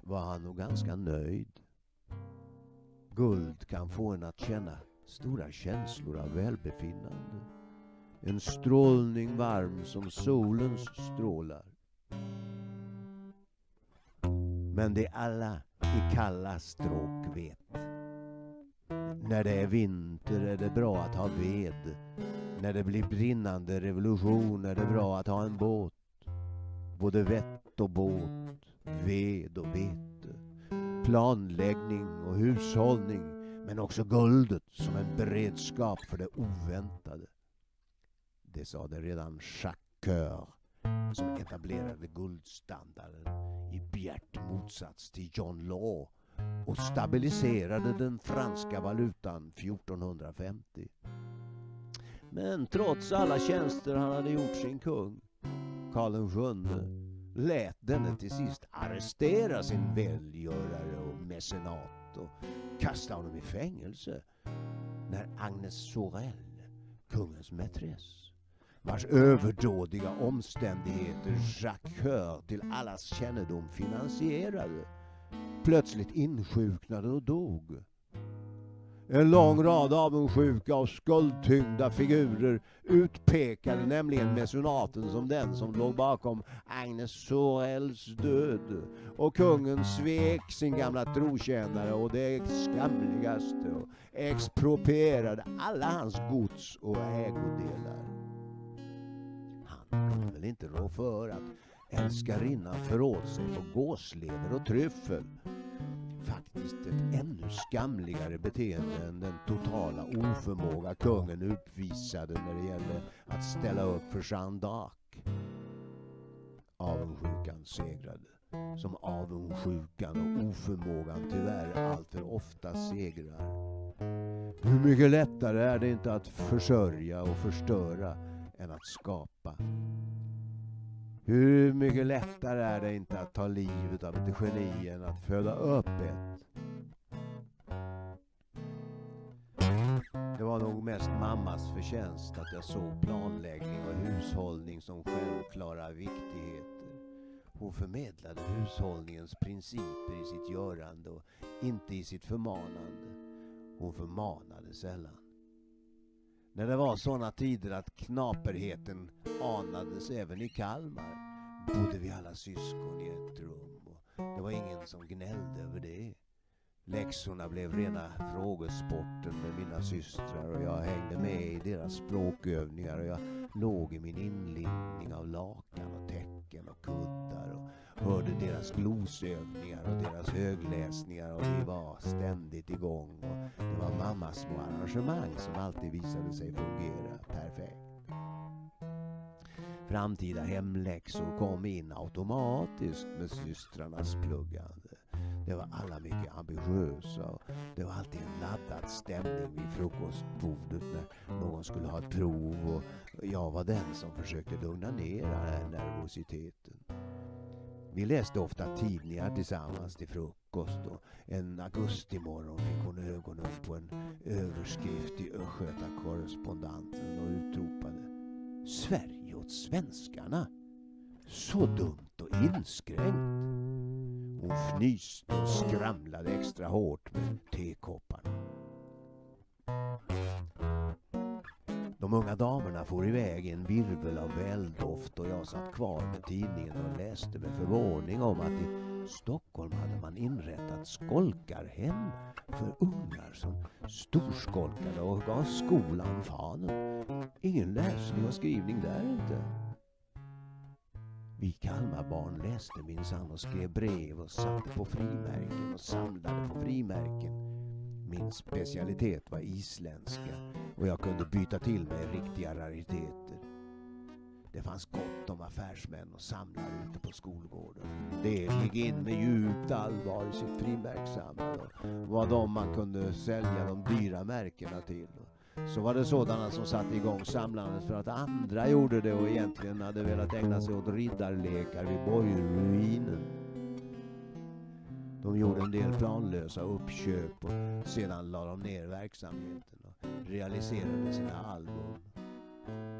var han nog ganska nöjd. Guld kan få en att känna stora känslor av välbefinnande. En strålning varm som solens strålar. Men det alla i kalla stråk vet. När det är vinter är det bra att ha ved. När det blir brinnande revolution är det bra att ha en båt. Både vett och båt, ved och vete. Planläggning och hushållning men också guldet som en beredskap för det oväntade. Det sade redan Jacques Coeur som etablerade guldstandarden i bjärt motsats till John Law och stabiliserade den franska valutan 1450. Men trots alla tjänster han hade gjort sin kung, Karl VII, lät denne till sist arrestera sin välgörare och mecenat och kasta honom i fängelse när Agnes Sorel, kungens mätress, vars överdådiga omständigheter Jacques Coeur till allas kännedom finansierade, plötsligt insjuknade och dog. En lång rad avundsjuka och skuldtyngda figurer utpekade nämligen mesonaten som den som låg bakom Agnes Sorells död. Och kungen svek sin gamla trotjänare och det skamligaste och exproprierade alla hans gods och ägodelar. Han kunde väl inte rå för att älskarinnan förråd sig på gåslever och tryffel faktiskt ett ännu skamligare beteende än den totala oförmåga kungen uppvisade när det gällde att ställa upp för Jeanne d'Arc. Avundsjukan segrade, som avundsjukan och oförmågan tyvärr alltför ofta segrar. Hur mycket lättare är det inte att försörja och förstöra än att skapa? Hur mycket lättare är det inte att ta livet av ett geni än att föda upp ett? Det var nog mest mammas förtjänst att jag såg planläggning och hushållning som självklara viktigheter. Hon förmedlade hushållningens principer i sitt görande och inte i sitt förmanande. Hon förmanade sällan. När det var sådana tider att knaperheten anades även i Kalmar bodde vi alla syskon i ett rum och det var ingen som gnällde över det. Läxorna blev rena frågesporten med mina systrar och jag hängde med i deras språkövningar och jag låg i min inlindning av lakan och täcken och kuddar och hörde deras glosövningar och deras högläsningar och vi var ständigt igång och det var mammas små arrangemang som alltid visade sig fungera perfekt. Framtida hemläxor kom in automatiskt med systrarnas pluggande. Det var alla mycket ambitiösa och det var alltid en laddad stämning vid frukostbordet när någon skulle ha ett prov och jag var den som försökte lugna ner den här nervositeten. Vi läste ofta tidningar tillsammans till frukost och en augustimorgon fick hon ögonen på en överskrift i Östgöta korrespondenten och utropade Sverige åt svenskarna. Så dumt och inskränkt. Hon fnyste och skramlade extra hårt med tekopparna. De unga damerna for iväg i en virvel av väldoft och jag satt kvar med tidningen och läste med förvåning om att i Stockholm hade man inrättat skolkarhem för ungar som storskolkade och gav skolan fanen. Ingen läsning och skrivning där inte. Vi Kalmarbarn läste minsann och skrev brev och satte på frimärken och samlade på frimärken. Min specialitet var isländska och jag kunde byta till mig riktiga rariteter. Det fanns gott om affärsmän och samlare ute på skolgården. Det gick in med djupt allvar i sitt frimärkssamlande och var de man kunde sälja de dyra märkena till. Så var det sådana som satte igång samlandet för att andra gjorde det och egentligen hade velat ägna sig åt riddarlekar vid borgruinen. De gjorde en del planlösa uppköp och sedan la de ner verksamheten och realiserade sina album.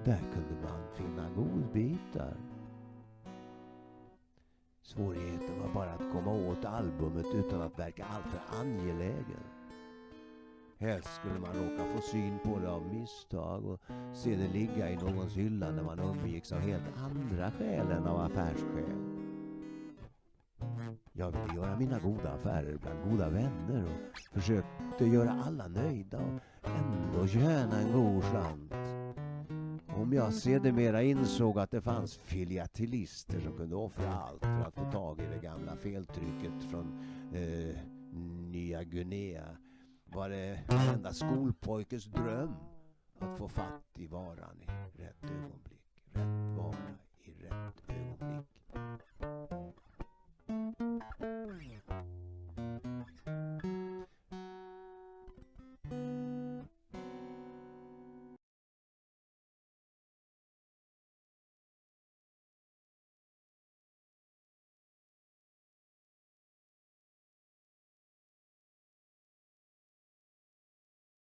Där kunde man finna godbitar. Svårigheten var bara att komma åt albumet utan att verka alltför angelägen. Helst skulle man råka få syn på det av misstag och se det ligga i någons hylla när man umgicks av helt andra skäl än av affärsskäl. Jag ville göra mina goda affärer bland goda vänner och försökte göra alla nöjda och ändå tjäna en god slant. Om jag sedermera insåg att det fanns filatelister som kunde offra allt för att få tag i det gamla feltrycket från eh, Nya Guinea var det varenda skolpojkes dröm att få fatt i varan i rätt ögonblick. Rätt vara i rätt ögonblick.